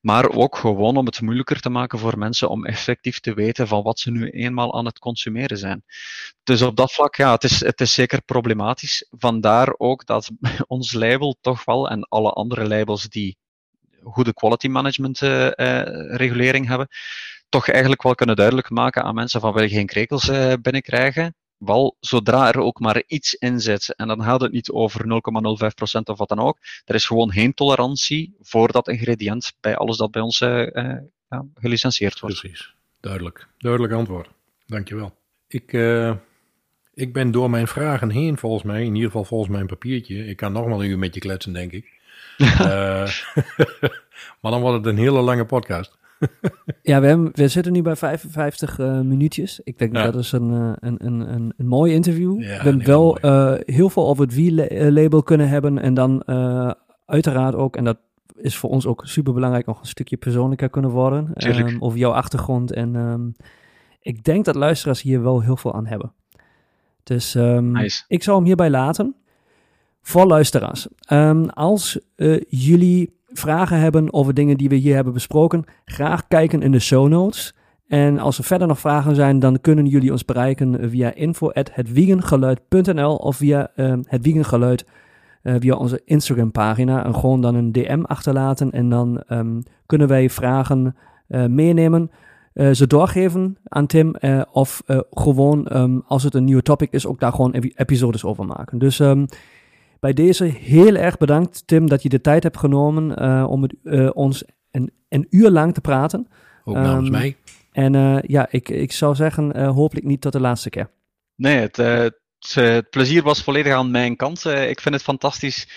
Maar ook gewoon om het moeilijker te maken voor mensen om effectief te weten van wat ze nu eenmaal aan het consumeren zijn. Dus op dat vlak, ja, het is, het is zeker problematisch. Vandaar ook dat ons label toch wel en alle andere labels die goede quality management uh, uh, regulering hebben, toch eigenlijk wel kunnen duidelijk maken aan mensen van wil je geen krekels uh, binnenkrijgen, wel, zodra er ook maar iets in zit, en dan gaat het niet over 0,05% of wat dan ook, er is gewoon geen tolerantie voor dat ingrediënt bij alles dat bij ons uh, uh, gelicentieerd wordt. Precies, duidelijk. Duidelijk antwoord. Dankjewel. Ik, uh, ik ben door mijn vragen heen, volgens mij, in ieder geval volgens mijn papiertje. Ik kan nog wel een uur met je kletsen, denk ik. maar dan wordt het een hele lange podcast ja, we, hebben, we zitten nu bij 55 uh, minuutjes. Ik denk ja. dat is een, uh, een, een, een, een mooi interview. Ja, we hebben wel uh, heel veel over het wie-label kunnen hebben. En dan uiteraard ook, en dat is voor ons ook super belangrijk, nog een stukje persoonlijker kunnen worden. Um, over jouw achtergrond. En um, ik denk dat luisteraars hier wel heel veel aan hebben. Dus um, nice. ik zal hem hierbij laten. Voor luisteraars, als jullie vragen hebben over dingen die we hier hebben besproken, graag kijken in de show notes. En als er verder nog vragen zijn, dan kunnen jullie ons bereiken via info.hetwiegengeluid.nl of via uh, het Wiegengeluid uh, via onze Instagram pagina. En gewoon dan een DM achterlaten en dan um, kunnen wij vragen uh, meenemen. Ze doorgeven aan Tim of gewoon um, als het een nieuwe topic is, ook daar gewoon episodes over maken. Dus bij deze heel erg bedankt, Tim, dat je de tijd hebt genomen uh, om het, uh, ons een, een, uur lang te praten. Ook namens um, mij. En uh, ja, ik, ik zou zeggen, hopelijk niet tot de laatste keer. Nee, het, het, het, plezier was volledig aan mijn kant. ik vind het fantastisch,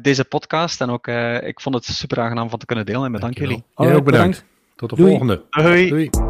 deze podcast. En ook, ik vond het super aangenaam van te kunnen delen. En bedankt jullie. Jij ook bedankt. bedankt. Tot de Doei. volgende. Doei. Doei.